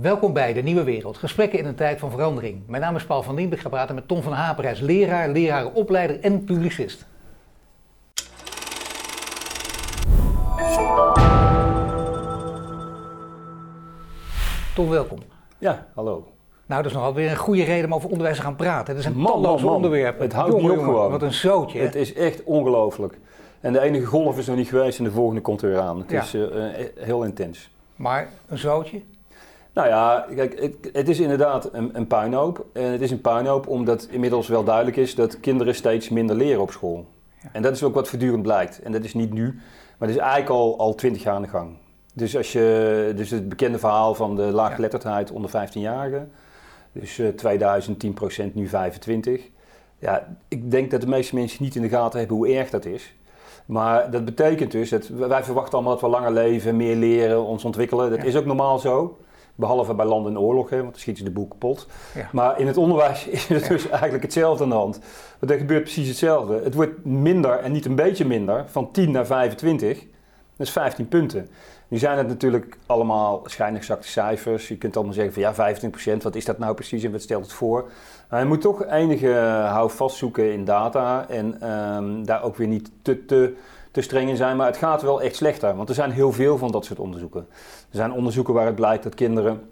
Welkom bij De Nieuwe Wereld, gesprekken in een tijd van verandering. Mijn naam is Paul van Dien, ik ga praten met Tom van Haper. Hij is leraar, lerarenopleider en publicist. Tom, welkom. Ja, hallo. Nou, dat is nogal weer een goede reden om over onderwijs te gaan praten. Er zijn Man, talloze man, man. onderwerpen. Het houdt Jongen, niet op jongen, gewoon. Wat een zootje. hè? Het is echt ongelooflijk. En de enige golf is nog niet geweest en de volgende komt er weer aan. Het Ja. is eh, eh, heel intens. Maar een zootje? Nou ja, kijk, het, het is inderdaad een, een puinhoop. En het is een puinhoop omdat inmiddels wel duidelijk is dat kinderen steeds minder leren op school. Ja. En dat is ook wat voortdurend blijkt. En dat is niet nu, maar dat is eigenlijk al, al 20 jaar aan de gang. Dus, als je, dus het bekende verhaal van de laaggeletterdheid onder 15-jarigen. Dus eh 2000 10%, nu 25. Ja, ik denk dat de meeste mensen niet in de gaten hebben hoe erg dat is. Maar dat betekent dus dat wij verwachten allemaal dat we langer leven, meer leren, ons ontwikkelen. Dat Ja. is ook normaal zo. Behalve bij landen in oorlog, hè, want dan schieten ze de boel kapot. Ja. Maar in het onderwijs is het dus eigenlijk hetzelfde aan de hand. Want er gebeurt precies hetzelfde. Het wordt minder en niet een beetje minder, van 10 naar 25. Dat is 15 punten. Nu zijn het natuurlijk allemaal schijnexacte cijfers. Je kunt allemaal zeggen van ja, 25%, wat is dat nou precies en wat stelt het voor? Maar je moet toch enige houvast zoeken in data en ehm, daar ook weer niet te, te, te streng in zijn. Maar het gaat wel echt slechter, want er zijn heel veel van dat soort onderzoeken. Er zijn onderzoeken waar het blijkt dat kinderen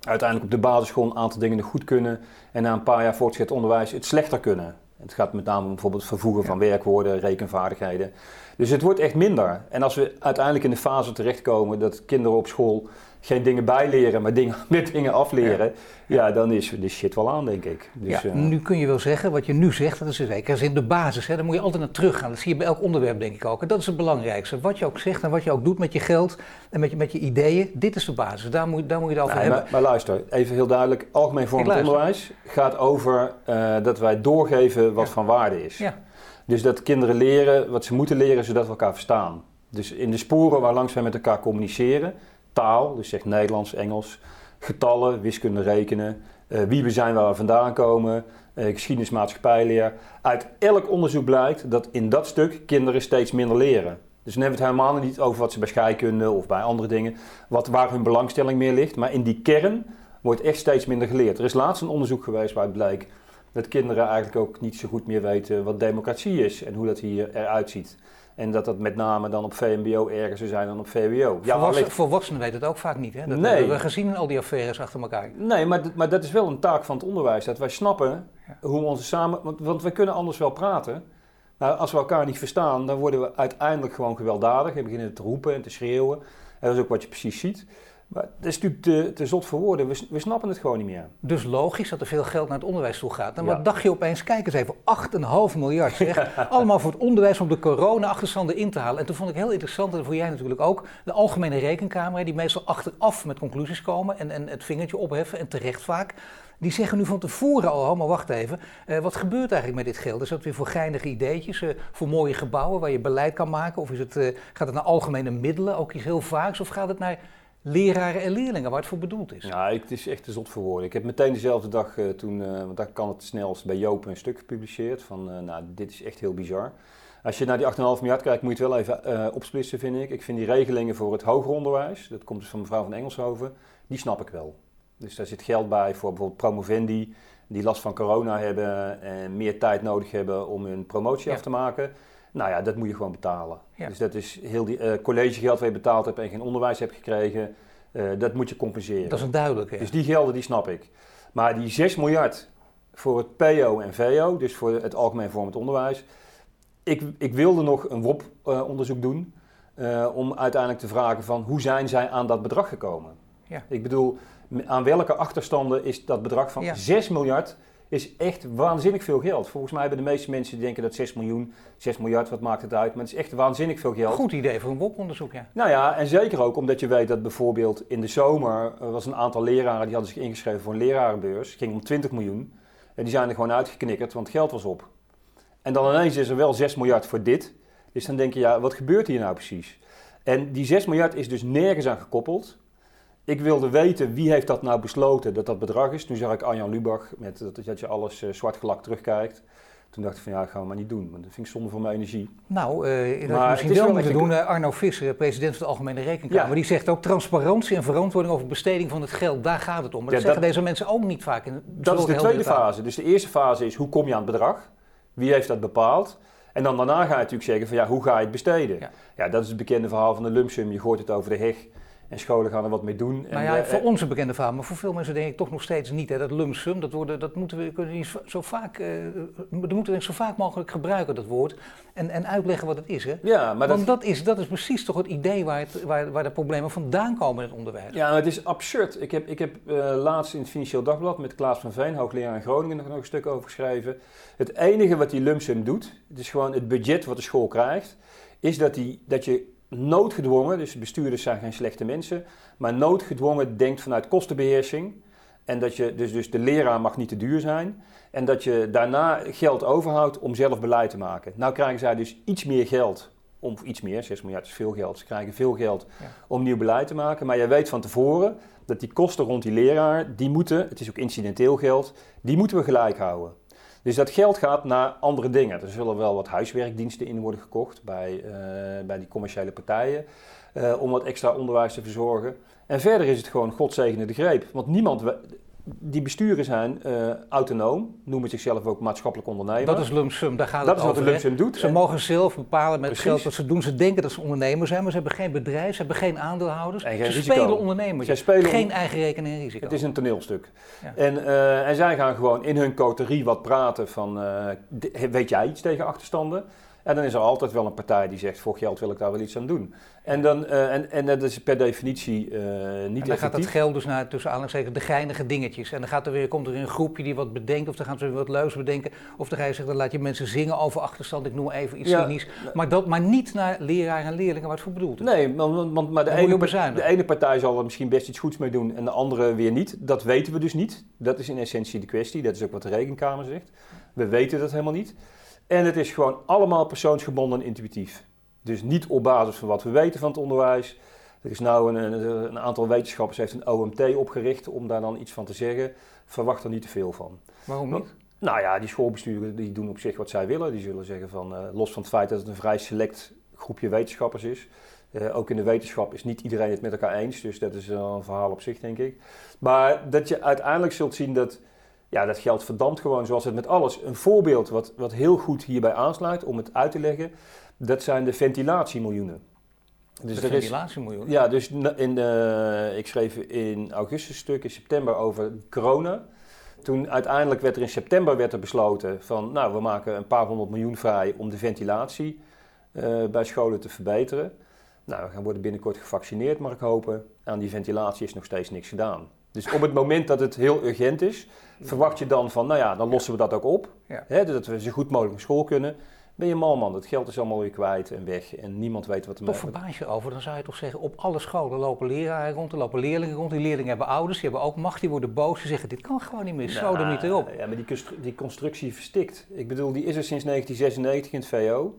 uiteindelijk op de basisschool een aantal dingen goed kunnen en na een paar jaar voortgezet onderwijs het slechter kunnen. Het gaat met name om bijvoorbeeld het vervoegen van werkwoorden, rekenvaardigheden. Dus het wordt echt minder. En als we uiteindelijk in de fase terechtkomen dat kinderen op school geen dingen bijleren, maar dingen, meer dingen afleren, ja, dan is de shit wel aan, denk ik. Dus, ja, eh, nu kun je wel zeggen, wat je nu zegt, dat is in zekere zin de basis. Hè? Daar moet je altijd naar teruggaan. Dat zie je bij elk onderwerp, denk ik ook. En dat is het belangrijkste. Wat je ook zegt en wat je ook doet met je geld en met je, met je ideeën, dit is de basis. Daar moet, daar moet je het over hebben. maar, maar luister, even heel duidelijk. Algemeen vormend onderwijs gaat over eh, dat wij doorgeven wat Ja. van waarde is. Ja. Dus dat kinderen leren wat ze moeten leren, zodat we elkaar verstaan. Dus in de sporen waar langs wij met elkaar communiceren, taal, dus zeg Nederlands, Engels, getallen, wiskunde, rekenen, eh, wie we zijn, waar we vandaan komen, eh, geschiedenis, maatschappijleer. Uit elk onderzoek blijkt dat in dat stuk kinderen steeds minder leren. Dus dan hebben we het helemaal niet over wat ze bij scheikunde of bij andere dingen, wat, waar hun belangstelling meer ligt. Maar in die kern wordt echt steeds minder geleerd. Er is laatst een onderzoek geweest waaruit bleek dat kinderen eigenlijk ook niet zo goed meer weten wat democratie is en hoe dat hier eruit ziet. En dat dat met name dan op VMBO erger zou zijn dan op VWO. Ja, Volwassenen, weten het ook vaak niet. Hè? Dat Nee. hebben we gezien in al die affaires achter elkaar. Nee, maar, maar dat is wel een taak van het onderwijs. Dat wij snappen Ja. hoe we onze samen... Want, want we kunnen anders wel praten. Maar als we elkaar niet verstaan, dan worden we uiteindelijk gewoon gewelddadig. En beginnen te roepen en te schreeuwen. En dat is ook wat je precies ziet. Maar dat is natuurlijk te, te zot voor woorden. We, we snappen het gewoon niet meer. Dus logisch dat er veel geld naar het onderwijs toe gaat. En Ja. wat dacht je opeens? Kijk eens even, 8,5 miljard zeg. Allemaal voor het onderwijs om de corona-achterstanden in te halen. En toen vond ik heel interessant, en voor jij natuurlijk ook, de Algemene Rekenkamer, die meestal achteraf met conclusies komen en, en het vingertje opheffen, en terecht vaak. Die zeggen nu van tevoren al, oh, maar wacht even, eh, wat gebeurt eigenlijk met dit geld? Is dat weer voor geinige ideetjes, eh, voor mooie gebouwen waar je beleid kan maken? Of is het, eh, gaat het naar algemene middelen, ook iets heel vaaks? Of gaat het naar leraren en leerlingen, waar het voor bedoeld is? Ja, het is echt te zot voor woorden. Ik heb meteen dezelfde dag eh, toen, eh, want daar kan het snelst bij Joop een stuk gepubliceerd. Van, eh, nou, dit is echt heel bizar. Als je naar die 8,5 miljard kijkt, moet je het wel even opsplitsen, vind ik. Ik vind die regelingen voor het hoger onderwijs, dat komt dus van mevrouw van Engelshoven, die snap ik wel. Dus daar zit geld bij voor bijvoorbeeld promovendi, die last van corona hebben en meer tijd nodig hebben om hun promotie Ja. af te maken. Nou ja, dat moet je gewoon betalen. Ja. Dus dat is heel die eh, collegegeld waar je betaald hebt en geen onderwijs hebt gekregen, eh, dat moet je compenseren. Dat is een duidelijke. Dus die gelden, die snap ik. Maar die 6 miljard voor het PO en VO, dus voor het algemeen vormend onderwijs. Ik, ik wilde nog een WOP-onderzoek doen eh, om uiteindelijk te vragen van hoe zijn zij aan dat bedrag gekomen? Ja. Ik bedoel, aan welke achterstanden is dat bedrag van Ja. 6 miljard is echt waanzinnig veel geld. Volgens mij hebben de meeste mensen die denken dat 6 miljoen, 6 miljard, wat maakt het uit? Maar het is echt waanzinnig veel geld. Goed idee voor een WOP-onderzoek, ja. Nou ja, en zeker ook omdat je weet dat bijvoorbeeld in de zomer er was een aantal leraren die hadden zich ingeschreven voor een lerarenbeurs. Het ging om 20 miljoen. En die zijn er gewoon uitgeknikkerd, want het geld was op. En dan ineens is er wel 6 miljard voor dit. Dus dan denk je, ja, wat gebeurt hier nou precies? En die 6 miljard is dus nergens aan gekoppeld. Ik wilde weten wie heeft dat nou besloten dat dat bedrag is. Toen zag ik Arjan Lubach met dat, dat je alles eh, zwart gelakt terugkijkt. Toen dacht ik van ja, dat gaan we maar niet doen. Want dat vind ik zonde voor mijn energie. Nou, uh, dat Maar misschien wel moeten doen. Eh, Arno Visser, president van de Algemene Rekenkamer, Ja. die zegt ook transparantie en verantwoording over besteding van het geld. Daar gaat het om. Maar Ja, dat zeggen dat- deze mensen ook niet vaak. In Dat is de tweede fase. Dus de eerste fase is hoe kom je aan het bedrag? Wie heeft dat bepaald? En dan daarna ga je natuurlijk zeggen van ja, hoe ga je het besteden? Ja. Ja, dat is het bekende verhaal van de lump sum. Je gooit het over de heg en scholen gaan er wat mee doen. Nou ja, eh, voor ons een bekende verhaal, maar voor veel mensen denk ik toch nog steeds niet. Hè. Dat lump sum, dat, worden, dat moeten we kunnen niet zo- vaak, eh, dat moeten we zo vaak mogelijk gebruiken, dat woord. En, en uitleggen wat het is. Hè. ja, maar Want dat is, dat is precies toch het idee waar, het, waar, waar de problemen vandaan komen in het onderwijs. Ja, maar het is absurd. Ik heb, ik heb eh, laatst in het Financieel Dagblad met Klaas van Veen, hoogleraar in Groningen, nog, nog een stuk over geschreven. Het enige wat die lump sum doet, het is gewoon het budget wat de school krijgt, is dat, die, dat je noodgedwongen, dus bestuurders zijn geen slechte mensen, maar noodgedwongen denkt vanuit kostenbeheersing. En dat je, dus, dus de leraar mag niet te duur zijn. En dat je daarna geld overhoudt om zelf beleid te maken. Nou krijgen zij dus iets meer geld. Om, of iets meer, 6 miljard is veel geld. Ze krijgen veel geld Ja. om nieuw beleid te maken. Maar jij weet van tevoren dat die kosten rond die leraar, die moeten, het is ook incidenteel geld, die moeten we gelijk houden. Dus dat geld gaat naar andere dingen. Er zullen wel wat huiswerkdiensten in worden gekocht bij, eh, bij die commerciële partijen. eh, om wat extra onderwijs te verzorgen. En verder is het gewoon God zegene de greep. Want niemand, die besturen zijn eh, autonoom, noemen zichzelf ook maatschappelijk ondernemer. Dat is lump sum, daar gaat Dat het is wat de lump sum doet. Ze En- mogen zelf bepalen met Precies. geld wat ze doen. Ze denken dat ze ondernemer zijn, maar ze hebben geen bedrijf, ze hebben geen aandeelhouders. En geen ze risico. spelen ondernemers. Zij spelen geen eigen rekening en risico. Het is een toneelstuk. Ja. En, eh, en zij gaan gewoon in hun coterie wat praten van, eh, weet jij iets tegen achterstanden? En dan is er altijd wel een partij die zegt, voor geld wil ik daar wel iets aan doen. En, dan, eh, en, en dat is per definitie eh, niet en dan gaat dat geld dus naar, tussen aanhalingstekens, de geinige dingetjes. En dan gaat er weer, komt er weer een groepje die wat bedenkt, of dan gaan ze weer wat leuks bedenken. Of dan ga je zeggen, dan laat je mensen zingen over achterstand, ik noem even iets Ja. cynisch. Maar, dat, maar niet naar leraar en leerlingen, waar het voor bedoeld is. Nee, want, maar de ene, de ene partij zal er misschien best iets goeds mee doen en de andere weer niet. Dat weten we dus niet. Dat is in essentie de kwestie. Dat is ook wat de rekenkamer zegt. We weten dat helemaal niet. En het is gewoon allemaal persoonsgebonden en intuïtief. Dus niet op basis van wat we weten van het onderwijs. Er is nou een, een, aantal wetenschappers heeft een OMT opgericht om daar dan iets van te zeggen. Verwacht er niet te veel van. Waarom niet? Nou ja, die schoolbesturen die doen op zich wat zij willen. Die zullen zeggen van, eh, los van het feit dat het een vrij select groepje wetenschappers is. eh, ook in de wetenschap is niet iedereen het met elkaar eens. Dus dat is wel een verhaal op zich, denk ik. Maar dat je uiteindelijk zult zien dat, ja, dat geld verdampt gewoon zoals het met alles. Een voorbeeld wat, wat heel goed hierbij aansluit, om het uit te leggen, dat zijn de ventilatiemiljoenen. Dus de er is, ventilatiemiljoen. ja, dus in, eh, ik schreef in augustus een stuk, in september over corona. Toen uiteindelijk werd er in september werd er besloten van, nou, we maken een paar honderd miljoen vrij om de ventilatie eh, bij scholen te verbeteren. Nou, we gaan worden binnenkort gevaccineerd, mag ik hopen. Aan die ventilatie is nog steeds niks gedaan. Dus op het moment dat het heel urgent is, verwacht je dan van, nou ja, dan lossen we dat ook op. Ja. Hè, dat we zo goed mogelijk naar school kunnen. Ben je mal man, het geld is allemaal weer kwijt en weg. En niemand weet wat er Toch verbaas je over, dan zou je toch zeggen, op alle scholen lopen leraren rond, er lopen leerlingen rond. Die leerlingen hebben ouders, die hebben ook macht, die worden boos. Die zeggen, dit kan gewoon niet meer, zo er niet erop. Ja, maar die, die constructie verstikt. Ik bedoel, die is er sinds 1996 in het VO.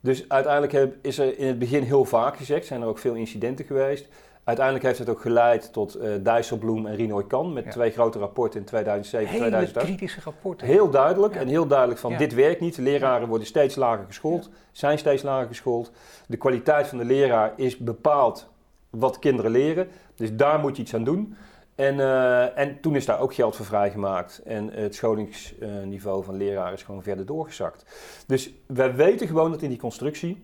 Dus uiteindelijk heb, is er in het begin heel vaak gezegd, zijn er ook veel incidenten geweest. Uiteindelijk heeft het ook geleid tot eh Dijsselbloem en Rinoy Kan met Ja. twee grote rapporten in 2007 en Hele 2008. kritische rapporten. Heel duidelijk Ja. en heel duidelijk van Ja. dit werkt niet. De leraren worden steeds lager geschoold, zijn steeds lager geschoold. De kwaliteit van de leraar is bepaald wat kinderen leren. Dus daar moet je iets aan doen. En, eh, en toen is daar ook geld voor vrijgemaakt. En het scholingsniveau van leraren is gewoon verder doorgezakt. Dus wij weten gewoon dat in die constructie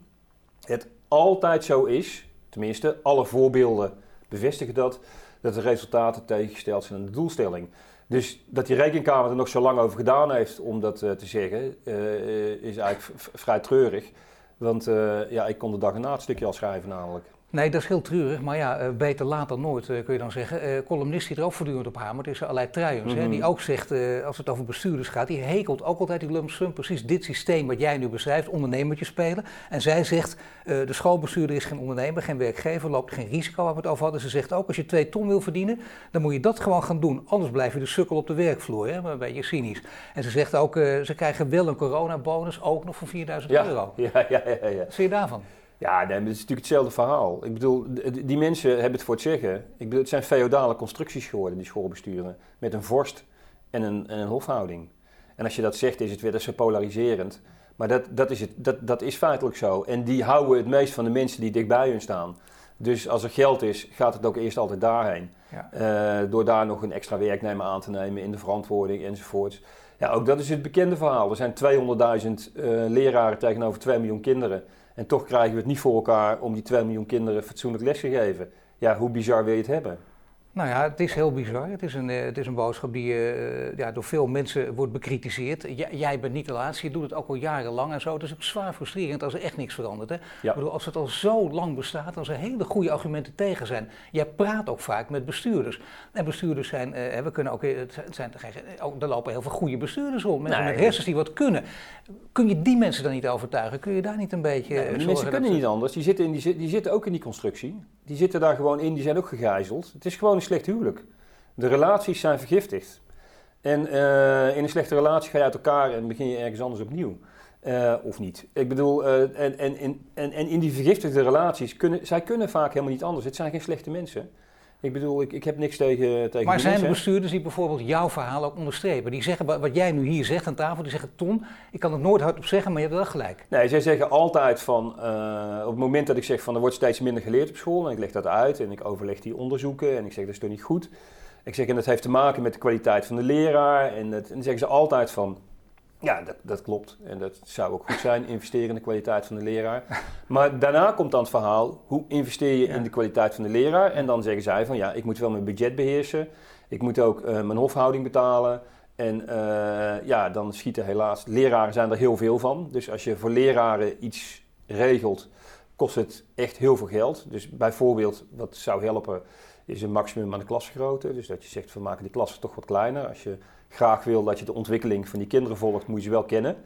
het altijd zo is, tenminste alle voorbeelden bevestigen dat, dat de resultaten tegengesteld zijn aan de doelstelling. Dus dat die rekenkamer er nog zo lang over gedaan heeft om dat eh, te zeggen, eh, is eigenlijk vrij treurig. Want eh, ja, ik kon de dag erna het stukje al schrijven namelijk. Nee, dat is heel treurig, maar ja, eh, beter laat dan nooit, eh, kun je dan zeggen. Eh columnist die er ook voortdurend op hamert is Aleid Truijens, Mhm. die ook zegt, als het over bestuurders gaat, die hekelt ook altijd die lump sum, precies dit systeem wat jij nu beschrijft, ondernemertje spelen. En zij zegt, de schoolbestuurder is geen ondernemer, geen werkgever, loopt geen risico waar we het over hadden. Ze zegt ook, als je twee ton wil verdienen, dan moet je dat gewoon gaan doen, anders blijf je de sukkel op de werkvloer, hè, een beetje cynisch. En ze zegt ook, ze krijgen wel een coronabonus, ook nog van 4000 Ja, euro. ja, ja, ja, ja. Wat vind je daarvan? Ja, nee, het is natuurlijk hetzelfde verhaal. Ik bedoel, die mensen hebben het voor het zeggen. Ik bedoel, het zijn feodale constructies geworden, die schoolbesturen. Met een vorst en een, en een hofhouding. En als je dat zegt, is het weer zo polariserend. Maar dat, dat, is het, dat, dat is feitelijk zo. En die houden het meest van de mensen die dichtbij hun staan. Dus als er geld is, gaat het ook eerst altijd daarheen. Ja. Eh, door daar nog een extra werknemer aan te nemen in de verantwoording enzovoorts. Ja, ook dat is het bekende verhaal. Er zijn 200.000 uh, leraren tegenover 2 miljoen kinderen. En toch krijgen we het niet voor elkaar om die 2 miljoen kinderen fatsoenlijk les te geven. Ja, hoe bizar wil je het hebben? Nou ja, het is heel bizar. Het is een, eh, het is een boodschap die uh, ja, door veel mensen wordt bekritiseerd. jij bent niet de laatste, je doet het ook al jarenlang en zo. Het is ook zwaar frustrerend als er echt niks verandert. Hè? Ja. bedoel, als het al zo lang bestaat, als er hele goede argumenten tegen zijn. Jij praat ook vaak met bestuurders. En bestuurders zijn, uh, we kunnen ook, het zijn, ook, er lopen heel veel goede bestuurders rond. Mensen met hersens die wat kunnen. Kun je die mensen dan niet overtuigen? Kun je daar niet een beetje. Nee, mensen kunnen niet anders. Die zitten, in die, die zitten ook in die constructie. Die zitten daar gewoon in, die zijn ook gegijzeld. Het is gewoon een slecht huwelijk. De relaties zijn vergiftigd. En uh, in een slechte relatie ga je uit elkaar en begin je ergens anders opnieuw. Uh, of niet. Ik bedoel, uh, en, en, en, en in die vergiftigde relaties kunnen zij kunnen vaak helemaal niet anders. Het zijn geen slechte mensen. Ik bedoel, ik, ik heb niks tegen, tegen Maar zijn er bestuurders die bijvoorbeeld jouw verhaal ook onderstrepen? Die zeggen wat, jij nu hier zegt aan tafel, die zeggen Ton, ik kan het nooit hardop zeggen, maar je hebt wel gelijk. Nee, zij zeggen altijd van, uh, op het moment dat ik zeg van er wordt steeds minder geleerd op school en ik leg dat uit en ik overleg die onderzoeken en ik zeg dat is toch niet goed. Ik zeg en dat heeft te maken met de kwaliteit van de leraar en, dat, en dan zeggen ze altijd van, ja, dat, dat klopt. En dat zou ook goed zijn, investeren in de kwaliteit van de leraar. Maar daarna komt dan het verhaal, hoe investeer je in de kwaliteit van de leraar? En dan zeggen zij van, ja, ik moet wel mijn budget beheersen. Ik moet ook uh, mijn hofhouding betalen. En uh, ja, dan schieten helaas, leraren zijn er heel veel van. Dus als je voor leraren iets regelt, kost het echt heel veel geld. Dus bijvoorbeeld, wat zou helpen, is een maximum aan de klasgrootte. Dus dat je zegt, we maken die klassen toch wat kleiner. Als je graag wil dat je de ontwikkeling van die kinderen volgt, moet je ze wel kennen.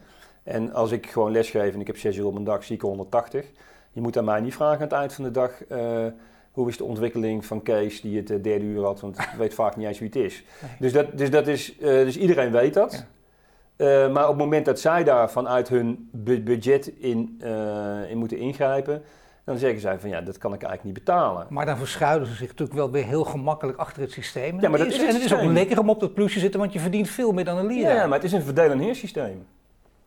En als ik gewoon lesgeef en ik heb zes uur op een dag, zie ik 180. Je moet aan mij niet vragen aan het eind van de dag, uh, hoe is de ontwikkeling van Kees die het uh, derde uur had, want ik weet vaak niet eens wie het is. Dus, dat, dus, dat is uh, dus iedereen weet dat. Ja. maar op het moment dat zij daar vanuit hun budget in, in moeten ingrijpen, dan zeggen zij van ja, dat kan ik eigenlijk niet betalen. Maar dan verschuilen ze zich natuurlijk wel weer heel gemakkelijk achter het systeem. Ja, maar dat is, het en het is ook lekker om op dat plusje zitten, want je verdient veel meer dan een leraar. Ja, maar het is een verdeel- en heersysteem.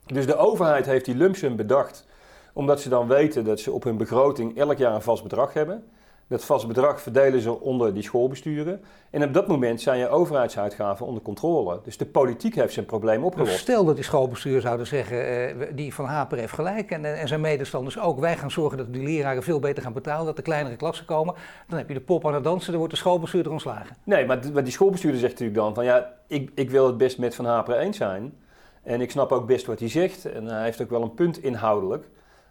Dus de overheid heeft die lumpsum bedacht, omdat ze dan weten dat ze op hun begroting elk jaar een vast bedrag hebben. Dat vast bedrag verdelen ze onder die schoolbesturen. En op dat moment zijn je overheidsuitgaven onder controle. Dus de politiek heeft zijn probleem opgelost. Dus stel dat die schoolbesturen zouden zeggen, uh, die van Haper heeft gelijk en, en zijn medestanders ook. Wij gaan zorgen dat die leraren veel beter gaan betalen, dat er kleinere klassen komen. Dan heb je de pop aan het dansen, dan wordt de schoolbestuurder ontslagen. Nee, maar, maar die schoolbestuurder zegt natuurlijk dan van ja, ik, ik wil het best met Van Haper eens zijn. En ik snap ook best wat hij zegt. En hij heeft ook wel een punt inhoudelijk.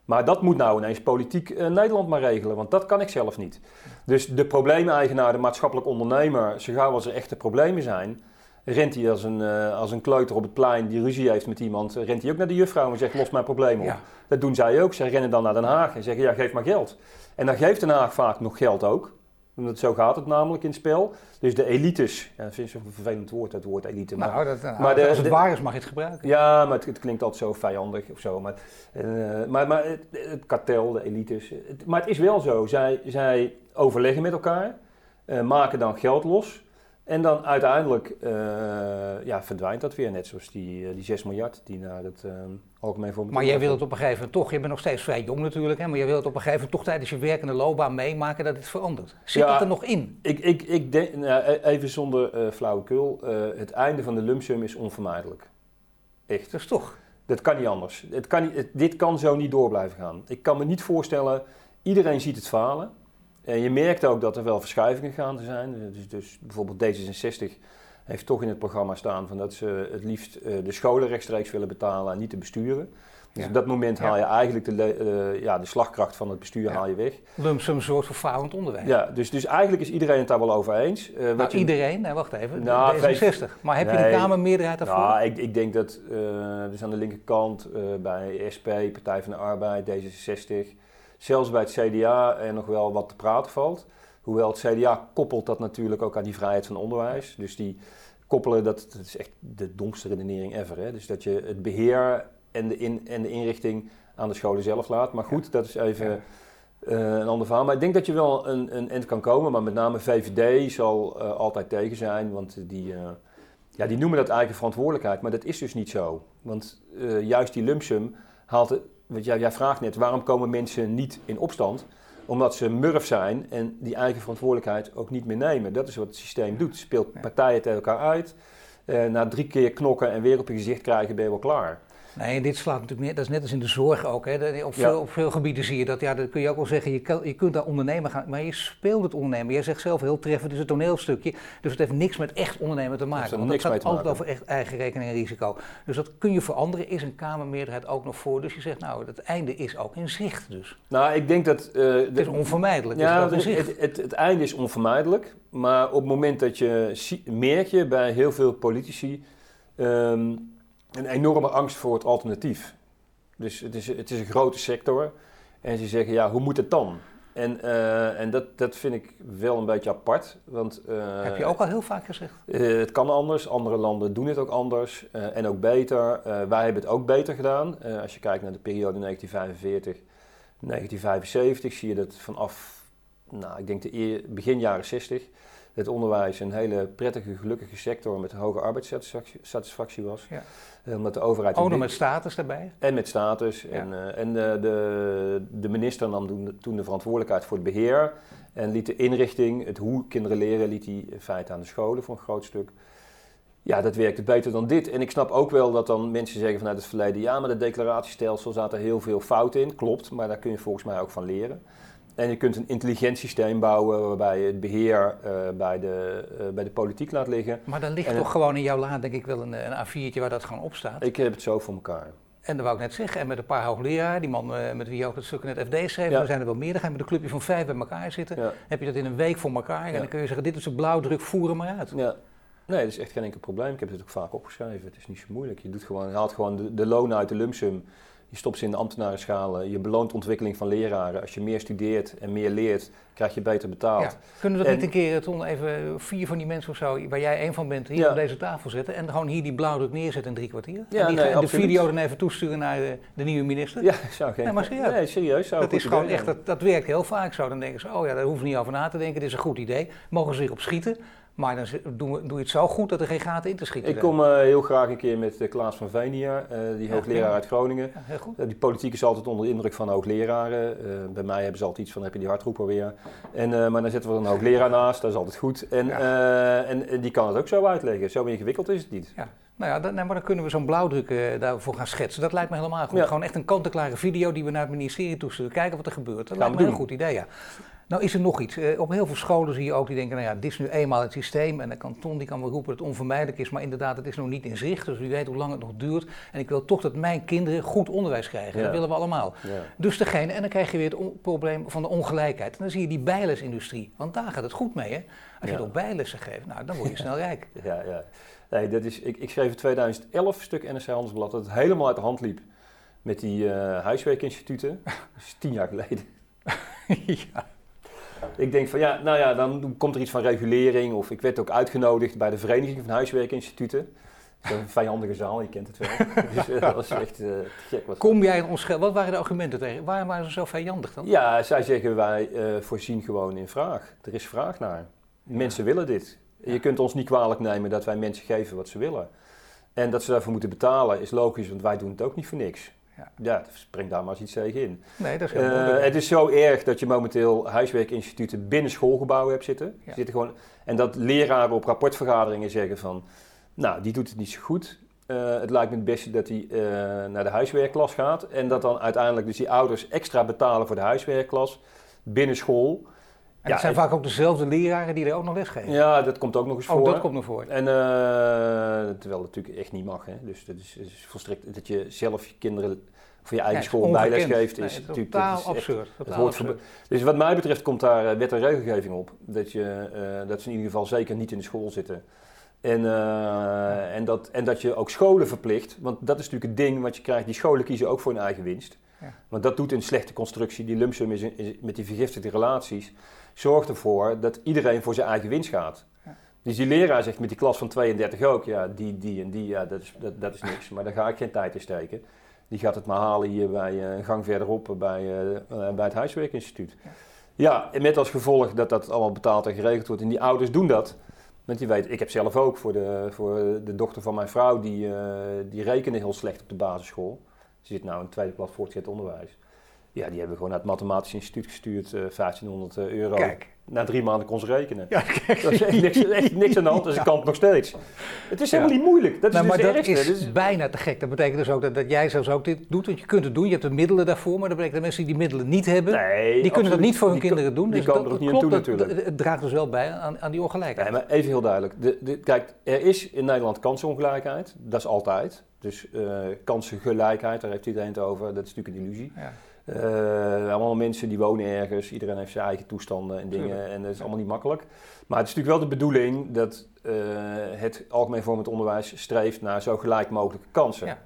Maar dat moet nou ineens politiek uh, Nederland maar regelen, want dat kan ik zelf niet. Dus de probleemeigenaar, de maatschappelijk ondernemer, zo gauw als er echte problemen zijn, rent hij als een, uh, als een kleuter op het plein die ruzie heeft met iemand, rent hij ook naar de juffrouw en zegt los mijn probleem op. Dat doen zij ook. Zij rennen dan naar Den Haag en zeggen ja geef maar geld. En dan geeft Den Haag vaak nog geld ook. Want zo gaat het namelijk in het spel. Dus de elites, ja, dat vind ik zo'n vervelend woord, dat woord elite. Maar, nou, dat, nou, maar de, als het waar is mag je het gebruiken. Ja, maar het, het klinkt altijd zo vijandig of zo. Maar, uh, maar, maar het, het, kartel, de elites. Het, maar het is wel zo, zij, zij overleggen met elkaar, uh, maken dan geld los. En dan uiteindelijk uh, ja, verdwijnt dat weer, net zoals die, uh, die 6 miljard die naar het uh, algemeen voor Maar jij wilt het op een gegeven moment toch, je bent nog steeds vrij jong natuurlijk, hè, maar jij wilt het op een gegeven moment toch tijdens je werkende loopbaan meemaken dat het verandert. Zit ja, dat er nog in? Ik, ik, ik denk, nou, even zonder flauwekul, het einde van de lumpsum is onvermijdelijk. Echt. Dat is toch? Dat kan niet anders. Het kan niet, het, dit kan zo niet door blijven gaan. Ik kan me niet voorstellen, iedereen ziet het falen. En je merkt ook dat er wel verschuivingen gaan te zijn. Dus, dus bijvoorbeeld D66 heeft toch in het programma staan van dat ze het liefst uh, de scholen rechtstreeks willen betalen en niet de besturen. Dus ja. op dat moment haal je eigenlijk de, uh, ja, de slagkracht van het bestuur haal je weg. Lumsum soort van falend onderwijs. Ja, dus, dus eigenlijk is iedereen het daar wel over eens. Uh, nou, je... iedereen? Nee, wacht even. Nou, D66. Maar heb nee, je de Kamermeerderheid daarvoor? Nou, ik, ik denk dat, dus aan de linkerkant bij SP, Partij van de Arbeid, D66 zelfs bij het CDA er nog wel wat te praten valt. Hoewel het CDA koppelt dat natuurlijk ook aan die vrijheid van onderwijs. Dus die koppelen, dat, dat is echt de domste redenering ever. Hè? Dus dat je het beheer en de, in, en de inrichting aan de scholen zelf laat. Maar goed, dat is even uh, een ander verhaal. Maar ik denk dat je wel een, een eind kan komen. Maar met name VVD zal uh, altijd tegen zijn. Want die, uh, ja, die noemen dat eigen verantwoordelijkheid, maar dat is dus niet zo. Want juist die lumpsum haalt het, want jij, jij vraagt net, waarom komen mensen niet in opstand? Omdat ze murf zijn en die eigen verantwoordelijkheid ook niet meer nemen. Dat is wat het systeem doet. Speelt partijen tegen elkaar uit. Uh, na drie keer knokken en weer op je gezicht krijgen ben je wel klaar. Nee, dit slaat natuurlijk meer, dat is net als in de zorg ook. Hè. Op, veel, op veel gebieden zie je dat, ja, dat kun je ook wel zeggen, je, kan, je kunt daar ondernemen gaan, maar je speelt het ondernemen. Jij zegt zelf heel treffend, het is een toneelstukje, dus het heeft niks met echt ondernemen te maken. Want het gaat altijd over echt eigen rekening en risico. Dus dat kun je veranderen, is een Kamermeerderheid ook nog voor. Dus je zegt, nou, het einde is ook in zicht dus. Nou, ik denk dat... Uh, het is onvermijdelijk. Ja, het, het, het, het, einde is onvermijdelijk, maar op het moment dat je, merk je bij heel veel politici... Um, een enorme angst voor het alternatief. Dus het is, het is een grote sector. En ze zeggen, ja, hoe moet het dan? En, uh, en dat, dat vind ik wel een beetje apart. Want, uh, Heb je ook al heel vaak gezegd? Uh, het kan anders. Andere landen doen het ook anders. en ook beter. wij hebben het ook beter gedaan. als je kijkt naar de periode 1945, 1975, zie je dat vanaf, nou, ik denk de begin jaren 60 het onderwijs een hele prettige, gelukkige sector met hoge arbeidssatisfactie was. Ja. Eh, omdat de overheid... Ook nog met status daarbij? En met status. En, uh, en de, de, de, minister nam toen de verantwoordelijkheid voor het beheer en liet de inrichting, het hoe kinderen leren, liet hij in feite aan de scholen voor een groot stuk. Ja, dat werkte beter dan dit. En ik snap ook wel dat dan mensen zeggen vanuit het verleden, ja, maar de declaratiestelsel zat er heel veel fout in. Klopt, maar daar kun je volgens mij ook van leren. En je kunt een intelligent systeem bouwen waarbij je het beheer uh, bij, de, uh, bij de politiek laat liggen. Maar dan ligt en toch gewoon in jouw laad denk ik wel een, een A4'tje waar dat gewoon op staat. Ik heb het zo voor elkaar. En dat wou ik net zeggen, en met een paar hoogleraren, die man uh, met wie je ook het stuk in het FD schreef, ja. er zijn er wel meer, dan ga je met een clubje van vijf bij elkaar zitten, ja. heb je dat in een week voor elkaar ja. en dan kun je zeggen, dit is een blauwdruk, voeren maar uit. Ja. Nee, dat is echt geen enkel probleem. Ik heb het ook vaak opgeschreven. Het is niet zo moeilijk. Je, doet gewoon, je haalt gewoon de, de loon uit de lumsum je stopt ze in de ambtenarenschalen. Je beloont ontwikkeling van leraren. Als je meer studeert en meer leert, krijg je beter betaald. Ja. Kunnen we dat niet een keer, Ton, even vier van die mensen of zo, waar jij een van bent, hier ja. op deze tafel zetten en gewoon hier die blauwdruk neerzetten in drie kwartier? Ja, en, die, nee, de video dan even toesturen naar de, de nieuwe minister? Ja, zou geen... Nee, maar serieus. Nee, serieus zou dat is gewoon echt, dat, dat werkt heel vaak zo. Dan denken ze, oh ja, daar hoeven we niet over na te denken, dit is een goed idee. Mogen ze zich op schieten? Maar dan doe, doe je het zo goed dat er geen gaten in te schieten Ik kom uh, heel graag een keer met uh, Klaas van Veen hier, uh, die hoogleraar uit Groningen. Ja, heel goed. die politiek is altijd onder de indruk van hoogleraren. bij mij hebben ze altijd iets van, heb je die hardroeper weer? En, maar dan zetten we een hoogleraar naast, dat is altijd goed. En, en, en, die kan het ook zo uitleggen. Zo ingewikkeld is het niet. Ja. Nou ja, dan, nee, maar dan kunnen we zo'n blauwdruk daarvoor gaan schetsen. Dat lijkt me helemaal goed. Gewoon echt een kant-en-klare video die we naar het ministerie toesturen. Kijken wat er gebeurt. Dat lijkt me een goed idee, ja. Nou is er nog iets. Uh, op heel veel scholen zie je ook die denken, nou ja, dit is nu eenmaal het systeem. En de kanton die kan wel roepen dat het onvermijdelijk is. Maar inderdaad, het is nog niet in zicht. Dus wie weet hoe lang het nog duurt. En ik wil toch dat mijn kinderen goed onderwijs krijgen. Ja. Dat willen we allemaal. Ja. Dus degene, en dan krijg je weer het probleem van de ongelijkheid. En dan zie je die bijlesindustrie. Want daar gaat het goed mee, hè. Als je toch bijlessen geeft, nou, dan word je snel rijk. Ja, ja. Nee, dat is, ik, ik schreef in 2011 een stuk NRC Handelsblad dat het helemaal uit de hand liep met die uh, huiswerkinstituten. Dat is tien jaar geleden. ja. Ik denk van ja, nou ja, dan komt er iets van regulering. Of ik werd ook uitgenodigd bij de Vereniging van Huiswerkinstituten. Zo'n vijandige zaal, je kent het wel. dus uh, dat was echt uh, gek. Wat Kom jij in ons Wat waren de argumenten tegen? Waarom waren ze zo vijandig dan? Ja, zij zeggen wij uh, voorzien gewoon in vraag. Er is vraag naar. Mensen willen dit. Je kunt ons niet kwalijk nemen dat wij mensen geven wat ze willen. En dat ze daarvoor moeten betalen is logisch, want wij doen het ook niet voor niks. Ja, ja spring daar maar eens iets tegen in. Nee, dat is heel uh, Het is zo erg dat je momenteel huiswerkinstituten binnen schoolgebouwen hebt zitten. Ja. zitten gewoon, en dat leraren op rapportvergaderingen zeggen van... Nou, die doet het niet zo goed. Uh, het lijkt me het beste dat hij uh, naar de huiswerkklas gaat. En dat dan uiteindelijk dus die ouders extra betalen voor de huiswerkklas binnen school. En ja, het zijn vaak ook dezelfde leraren die er ook nog lesgeven. Ja, dat komt ook nog eens oh, voor. dat komt nog voor. En uh, terwijl het natuurlijk echt niet mag. Hè. Dus dat is, is, volstrekt dat je zelf je kinderen voor je eigen ja, school bijles geeft. Is, natuurlijk totaal is absurd. het absurd. Dus wat mij betreft komt daar eh, wet en regelgeving op. Dat, je, uh, dat ze in ieder geval zeker niet in de school zitten. En, uh, en, dat, en dat je ook scholen verplicht. Want dat is natuurlijk het ding wat je krijgt. Die scholen kiezen ook voor hun eigen winst. Ja. Want dat doet een slechte constructie. Die lumpsum is, is met die vergiftigde relaties zorgt ervoor dat iedereen voor zijn eigen winst gaat. Dus die leraar zegt met die klas van 32 ook, ja, die, die en die, ja, dat is, dat, dat is niks. Maar daar ga ik geen tijd in steken. Die gaat het maar halen hier bij uh, een gang verderop bij, uh, bij het Huiswerkinstituut. Ja. ja, en met als gevolg dat dat allemaal betaald en geregeld wordt. En die ouders doen dat. Want je weet, ik heb zelf ook voor de, voor de dochter van mijn vrouw, die, uh, die rekende heel slecht op de basisschool. Ze zit nou in het tweede klas voortgezet onderwijs. Ja, die hebben gewoon naar het Mathematisch Instituut gestuurd, uh, 1500 euro. Kijk. Na drie maanden kon ze rekenen. Ja, kijk. Dat is echt niks, echt niks aan de hand, dus ik kan het nog steeds. Het is helemaal niet moeilijk. Dat is Nou, dus maar dat is Dus- bijna te gek. Dat betekent dus ook dat, dat jij zelfs ook dit doet, want je kunt het doen. Je hebt de middelen daarvoor, maar dat betekent dat mensen die die middelen niet hebben, nee, die kunnen dat niet voor hun Die kinderen doen. Die Dus komen dat er ook niet klopt, aan toe dat- natuurlijk. Het draagt dus wel bij aan, aan die ongelijkheid. Nee, maar even heel duidelijk. De, de, kijk, er is in Nederland kansenongelijkheid. Dat is altijd. Dus eh, kansengelijkheid, daar heeft iedereen het over. Dat is natuurlijk een illusie. Ja. Eh, allemaal mensen die wonen ergens. Iedereen heeft zijn eigen toestanden en dingen. Tuurlijk. En dat is allemaal niet makkelijk. Maar het is natuurlijk wel de bedoeling dat eh, het algemeen vormend onderwijs streeft naar zo gelijk mogelijke kansen. Ja.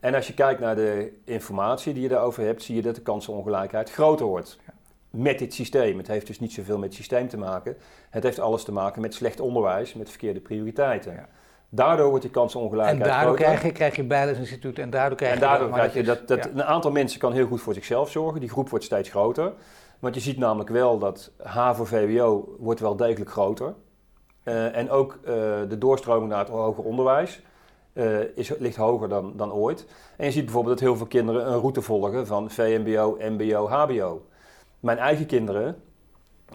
En als je kijkt naar de informatie die je daarover hebt, zie je dat de kansenongelijkheid groter wordt. Ja. Met dit systeem. Het heeft dus niet zoveel met het systeem te maken. Het heeft alles te maken met slecht onderwijs, met verkeerde prioriteiten. Ja. Daardoor wordt die En kansenongelijkheid daardoor krijg je, krijg je Bijlesinstituut en daardoor krijg En je... daardoor maar krijg je dat, dat ja. een aantal mensen kan heel goed voor zichzelf zorgen. Die groep wordt steeds groter. Want je ziet namelijk wel dat HAVO, VWO wordt wel degelijk groter. Eh, en ook eh, de doorstroming naar het hoger onderwijs eh, is, ligt hoger dan, dan ooit. En je ziet bijvoorbeeld dat heel veel kinderen een route volgen van VMBO, MBO, HBO. Mijn eigen kinderen,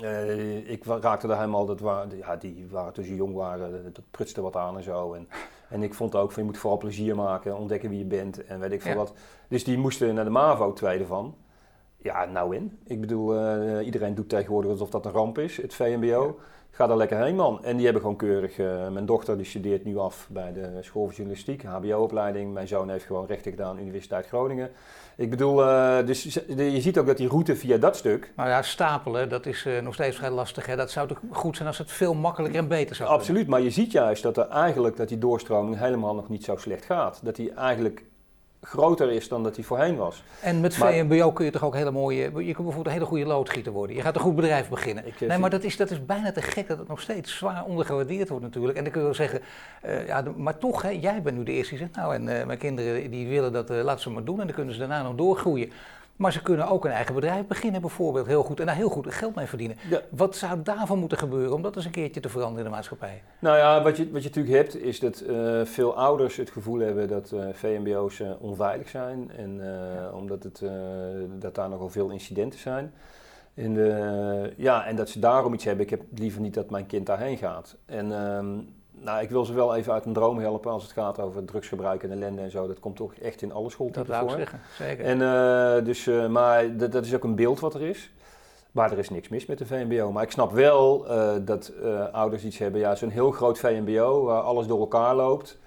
eh, ik raakte daar helemaal, dat waren, ja, die waren toen ze jong waren, dat- prutste wat aan en zo. En, en ik vond ook van je moet vooral plezier maken, ontdekken wie je bent en weet ik veel Ja. wat. Dus die moesten naar de MAVO tweede van. Ja, nou in. Ik bedoel, eh, iedereen doet tegenwoordig alsof dat een ramp is, het VMBO. Ga daar lekker heen, man. En die hebben gewoon keurig... eh, mijn dochter die studeert nu af bij de school voor journalistiek, HBO-opleiding. Mijn zoon heeft gewoon rechten gedaan, Universiteit Groningen. Ik bedoel, eh, dus je ziet ook dat die route via dat stuk... Nou ja, stapelen, dat is eh, nog steeds vrij lastig. Hè? Dat zou toch goed zijn als het veel makkelijker en beter zou kunnen. Absoluut, maar je ziet juist dat er eigenlijk dat die doorstroming helemaal nog niet zo slecht gaat. Dat die eigenlijk groter is dan dat die voorheen was. En met Maar- VMBO kun je toch ook hele mooie... Je kunt bijvoorbeeld een hele goede loodgieter worden. Je gaat een goed bedrijf beginnen. Nee, maar dat is, dat is bijna te gek dat het nog steeds zwaar ondergewaardeerd wordt natuurlijk. En dan kun je wel zeggen, eh, ja, maar toch, hè, jij bent nu de eerste die zegt... Nou, en eh, mijn kinderen die willen dat, eh laten ze maar doen. En dan kunnen ze daarna nog doorgroeien. Maar ze kunnen ook een eigen bedrijf beginnen bijvoorbeeld heel goed. En daar heel goed geld mee verdienen. Ja. Wat zou daarvan moeten gebeuren om dat eens een keertje te veranderen in de maatschappij? Nou ja, wat je, wat je natuurlijk hebt, is dat eh, veel ouders het gevoel hebben dat eh, VMBO's eh, onveilig zijn. En omdat het, dat daar nogal veel incidenten zijn. En, ja, en dat ze daarom iets hebben. Ik heb liever niet dat mijn kind daarheen gaat. En ehm, nou, ik wil ze wel even uit een droom helpen als het gaat over drugsgebruik en ellende en zo. Dat komt toch echt in alle Dat schooltypen wou ik voor. zeggen, zeker. En, eh, dus, eh, maar dat, dat is ook een beeld wat er is. Maar er is niks mis met de VMBO. Maar ik snap wel eh, dat ouders iets hebben. Ja, zo'n heel groot VMBO waar alles door elkaar loopt.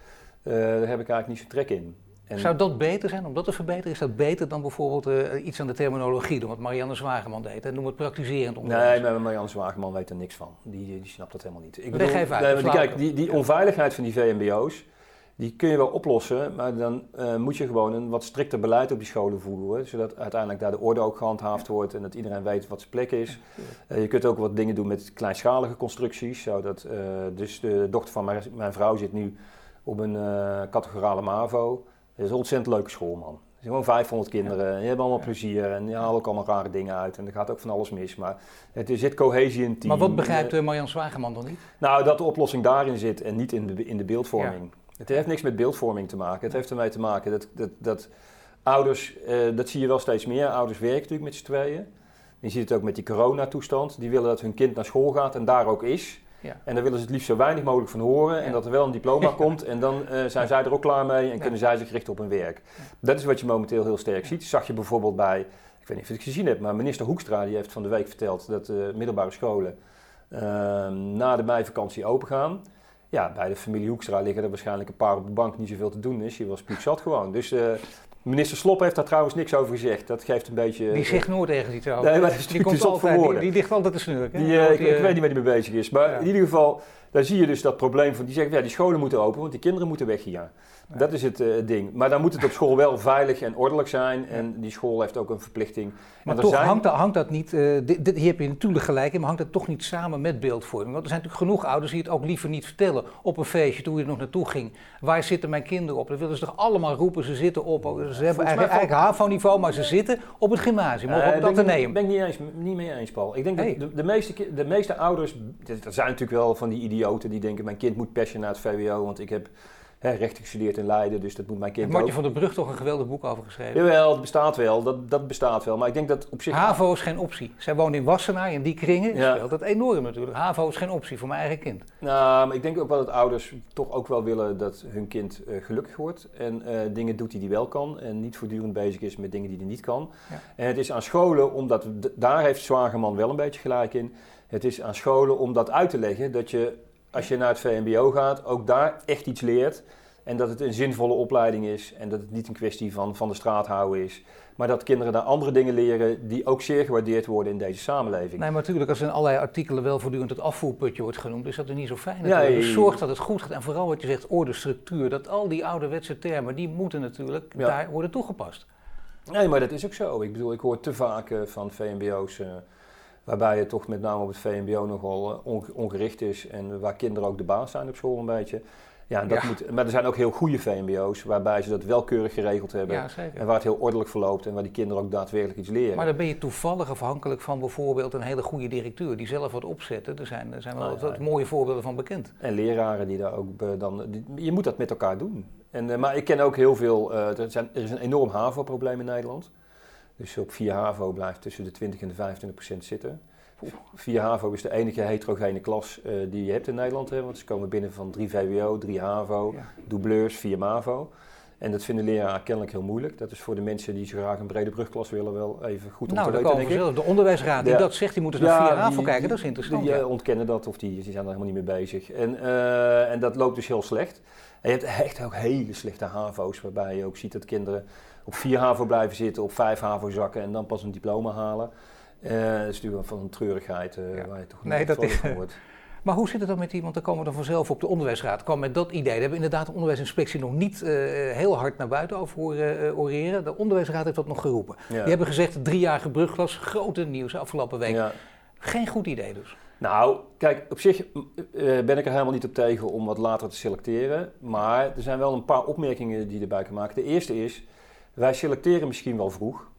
daar heb ik eigenlijk niet zo trek in. En, Zou dat beter zijn, om dat te verbeteren? Is dat beter dan bijvoorbeeld eh, iets aan de terminologie doen, wat Marianne Zwageman deed? En noem het praktiserend onderwijs. Nee, maar Marianne Zwageman weet er niks van. Die, die snapt dat helemaal niet. Ik Leg even uit, nee, kijk, die, die onveiligheid van die VMBO's, die kun je wel oplossen, maar dan eh, moet je gewoon een wat strikter beleid op die scholen voeren, zodat uiteindelijk daar de orde ook gehandhaafd wordt en dat iedereen weet wat zijn plek is. Eh, je kunt ook wat dingen doen met kleinschalige constructies, zodat, eh, dus de dochter van mijn, mijn vrouw zit nu op een eh categorale MAVO. Dat is een ontzettend leuke school, man. Er zijn gewoon 500 kinderen, en die hebben allemaal plezier en die halen ook allemaal rare dingen uit en er gaat ook van alles mis, maar het, er zit cohesie in het team. Maar wat begrijpt Eh, eh, Marianne Zwageman dan niet? nou, dat de oplossing daarin zit en niet in de, in de beeldvorming. Het heeft niks met beeldvorming te maken. Het heeft ermee te maken dat, dat, dat ouders, eh, dat zie je wel steeds meer, ouders werken natuurlijk met z'n tweeën. Je ziet het ook met die coronatoestand. Die willen dat hun kind naar school gaat en daar ook is. Ja. En daar willen ze het liefst zo weinig mogelijk van horen. En Ja. dat er wel een diploma komt. En dan eh, zijn zij er ook klaar mee en kunnen zij zich richten op hun werk. Dat is wat je momenteel heel sterk ziet. Zag je bijvoorbeeld bij, ik weet niet of je het gezien hebt, maar minister Hoekstra die heeft van de week verteld dat eh, middelbare scholen ehm, na de meivakantie open gaan. Ja, bij de familie Hoekstra liggen er waarschijnlijk een paar op de bank niet zoveel te doen is. Je was zat gewoon. Dus eh, minister Slop heeft daar trouwens niks over gezegd. Dat geeft een beetje... Die zegt nooit ergens iets over. Nee, maar die, komt dus altijd, die, die ligt altijd te snurken. Die, eh, ik, wordt ik die, weet niet waar die mee bezig is. Maar Ja. in ieder geval, daar zie je dus dat probleem van. Die zeggen, ja, die scholen moeten open, want die kinderen moeten weg hier. Ja. Dat is het eh, ding. Maar dan moet het op school wel veilig en ordelijk zijn. En die school heeft ook een verplichting. Maar en toch zijn- hangt, dat, hangt dat niet, eh, dit, dit- hier heb je natuurlijk gelijk in, maar hangt dat toch niet samen met beeldvorming? Want er zijn natuurlijk genoeg ouders die het ook liever niet vertellen op een feestje toen je er nog naartoe ging. Waar zitten mijn kinderen op? Dat willen ze toch allemaal roepen, ze zitten op. Ze hebben eigenlijk, eigenlijk HAVO-niveau, maar ze zitten op het gymnasium, of op het ateneum. ben ik niet, eens, niet mee eens, Paul. Ik denk dat de, de, meeste, de meeste ouders, er zijn natuurlijk wel van die idioten die denken, mijn kind moet persen naar het VWO, want ik heb hè, recht gestudeerd in Leiden, dus dat moet mijn kind Heeft Martje van der Brug toch een geweldig boek over geschreven? Jawel, dat bestaat wel, dat, dat bestaat wel. Maar ik denk dat op zich... HAVO is geen optie. Zij woont in Wassenaar, in die kringen ja. speelt dat enorm natuurlijk. HAVO is geen optie voor mijn eigen kind. Nou, maar ik denk ook wel dat ouders toch ook wel willen dat hun kind uh, gelukkig wordt. En uh, dingen doet die hij wel kan. En niet voortdurend bezig is met dingen die hij niet kan. Ja. En het is aan scholen, omdat... Daar heeft Zwageman wel een beetje gelijk in. Het is aan scholen om dat uit te leggen. Dat je, als je naar het VMBO gaat, ook daar echt iets leert... En dat het een zinvolle opleiding is en dat het niet een kwestie van van de straat houden is. Maar dat kinderen daar andere dingen leren die ook zeer gewaardeerd worden in deze samenleving. Nee, maar natuurlijk, als in allerlei artikelen wel voortdurend het afvoerputje wordt genoemd, is dat er niet zo fijn. Ja, dus zorg dat het goed gaat. En vooral wat je zegt, orde, structuur, dat al die ouderwetse termen, die moeten natuurlijk daar worden toegepast. Nee, maar dat is ook zo. Ik bedoel, ik hoor te vaak uh, van VMBO's... Uh, waarbij het toch met name op het VMBO nogal uh, ongericht is en waar kinderen ook de baas zijn op school een beetje. Ja, dat Moet, maar er zijn ook heel goede VMBO's waarbij ze dat wel keurig geregeld hebben. Ja, en waar het heel ordelijk verloopt en waar die kinderen ook daadwerkelijk iets leren. Maar dan ben je toevallig afhankelijk van bijvoorbeeld een hele goede directeur die zelf wat opzetten. Er zijn, er zijn wel wat, mooie voorbeelden van bekend. En leraren die daar ook dan. je moet dat met elkaar doen. En, uh, maar ik ken ook heel veel. Uh, er, zijn, er is een enorm HAVO-probleem in Nederland. Dus op 4 HAVO blijft tussen de 20 en de 25 procent zitten. 4 HAVO is de enige heterogene klas uh, die je hebt in Nederland. Hè, want ze komen binnen van 3 VWO, 3 HAVO, ja. doubleurs, 4 MAVO. En dat vinden leraren kennelijk heel moeilijk. Dat is voor de mensen die zo graag een brede brugklas willen wel even goed om nou, te weten, denk zelf. De onderwijsraad die dat zegt, die moeten naar 4 HAVO kijken. Dat is interessant. Die, die ontkennen dat of die, die zijn er helemaal niet mee bezig. En, uh, en dat loopt dus heel slecht. En je hebt echt ook hele slechte HAVO's, waarbij je ook ziet dat kinderen op 4 HAVO blijven zitten, op 5 HAVO zakken en dan pas een diploma halen. Uh, dat is natuurlijk van een treurigheid ja. waar je toch nee, dat is, wordt. Maar hoe zit het dan met die, want dan komen we dan vanzelf op de onderwijsraad, kwam met dat idee. Daar hebben we inderdaad de onderwijsinspectie nog niet uh, heel hard naar buiten over horen oreren. De onderwijsraad heeft dat nog geroepen. Ja. Die hebben gezegd, driejarige brugglas, grote nieuws afgelopen week. Ja. Geen goed idee dus. Nou, kijk, op zich ben ik er helemaal niet op tegen om wat later te selecteren. Maar er zijn wel een paar opmerkingen die erbij kan maken. De eerste is, wij selecteren misschien wel vroeg,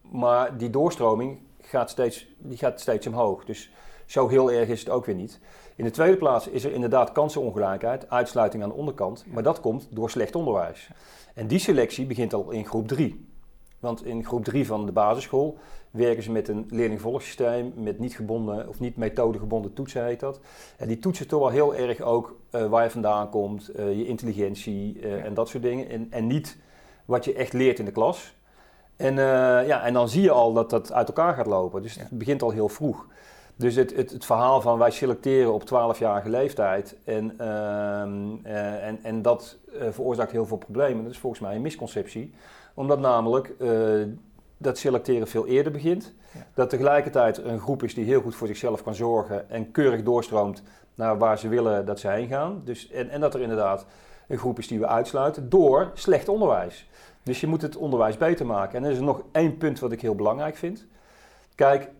maar die doorstroming gaat steeds, die gaat steeds omhoog. Dus zo heel erg is het ook weer niet. In de tweede plaats is er inderdaad kansenongelijkheid, uitsluiting aan de onderkant. Maar dat komt door slecht onderwijs. En die selectie begint al in groep 3. Want in groep 3 van de basisschool werken ze met een leerlingvolgsysteem, met niet gebonden of niet methodegebonden toetsen heet dat. En die toetsen toch wel heel erg ook uh, waar je vandaan komt, uh, je intelligentie uh, ja. en dat soort dingen. En, en niet wat je echt leert in de klas. En, uh, ja, en dan zie je al dat dat uit elkaar gaat lopen. Dus het begint al heel vroeg. Dus het, het, het, verhaal van wij selecteren op 12-jarige leeftijd en, uh, uh, en, en dat uh, veroorzaakt heel veel problemen. Dat is volgens mij een misconceptie. Omdat namelijk dat selecteren veel eerder begint. Ja. Dat tegelijkertijd een groep is die heel goed voor zichzelf kan zorgen en keurig doorstroomt naar waar ze willen dat ze heen gaan. Dus, en, en dat er inderdaad een groep is die we uitsluiten door slecht onderwijs. Dus je moet het onderwijs beter maken. En er is nog één punt wat ik heel belangrijk vind. Kijk,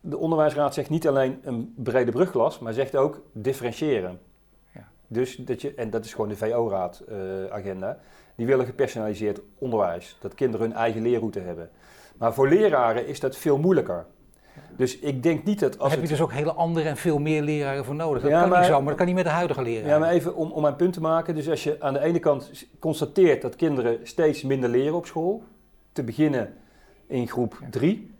de onderwijsraad zegt niet alleen een brede brugklas, maar zegt ook differentiëren. Ja. Dus dat je, en dat is gewoon de VO-raad-agenda. Uh, die willen gepersonaliseerd onderwijs. Dat kinderen hun eigen leerroute hebben. Maar voor leraren is dat veel moeilijker. Dus ik denk niet dat als. Heb je dus ook hele andere en veel meer leraren voor nodig? Dat ja, kan maar, niet zo, maar dat kan niet met de huidige leraren. Ja, maar even om, om mijn punt te maken. Dus als je aan de ene kant constateert dat kinderen steeds minder leren op school, te beginnen in groep 3,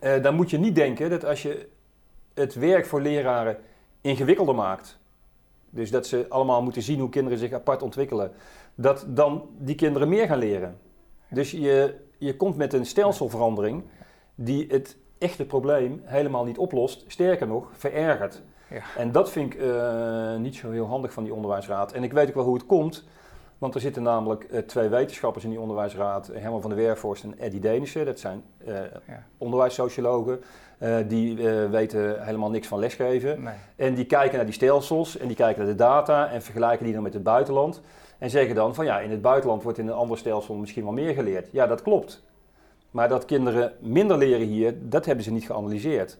ja. uh, dan moet je niet denken dat als je het werk voor leraren ingewikkelder maakt, dus dat ze allemaal moeten zien hoe kinderen zich apart ontwikkelen, dat dan die kinderen meer gaan leren. Dus je, je komt met een stelselverandering die het echte probleem helemaal niet oplost. Sterker nog, verergert. Ja. En dat vind ik uh, niet zo heel handig van die onderwijsraad. En ik weet ook wel hoe het komt. Want er zitten namelijk uh, twee wetenschappers in die onderwijsraad. Herman van der Werforst en Eddie Denissen. Dat zijn uh, ja. onderwijssociologen. die weten helemaal niks van lesgeven. Nee. En die kijken naar die stelsels en die kijken naar de data en vergelijken die dan met het buitenland. En zeggen dan van ja, in het buitenland wordt in een ander stelsel misschien wel meer geleerd. Ja, dat klopt. Maar dat kinderen minder leren hier, dat hebben ze niet geanalyseerd.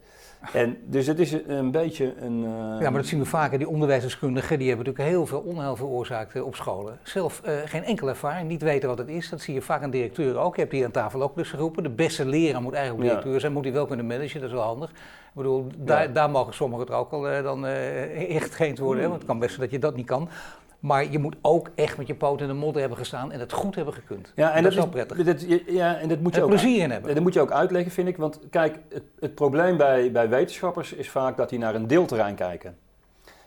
En dus het is een beetje een. Uh... Ja, maar dat zien we vaker. Die onderwijsdeskundigen die hebben natuurlijk heel veel onheil veroorzaakt uh, op scholen. Zelf uh, geen enkele ervaring, niet weten wat het is. Dat zie je vaak aan directeuren ook. Je hebt hier aan tafel ook dus geroepen. De beste leraar moet eigenlijk directeur zijn, moet hij wel kunnen managen, dat is wel handig. Ik bedoel, daar, ja. daar mogen sommigen er ook al dan echt geen worden. Hè? Want het kan best dat je dat niet kan. Maar je moet ook echt met je poot in de modder hebben gestaan en het goed hebben gekund. Ja, en dat, is wel prettig. Dat, ja, en dat moet je ook plezier in hebben. Dat moet je ook uitleggen, vind ik. Want kijk, het, het probleem bij, bij wetenschappers is vaak dat die naar een deelterrein kijken.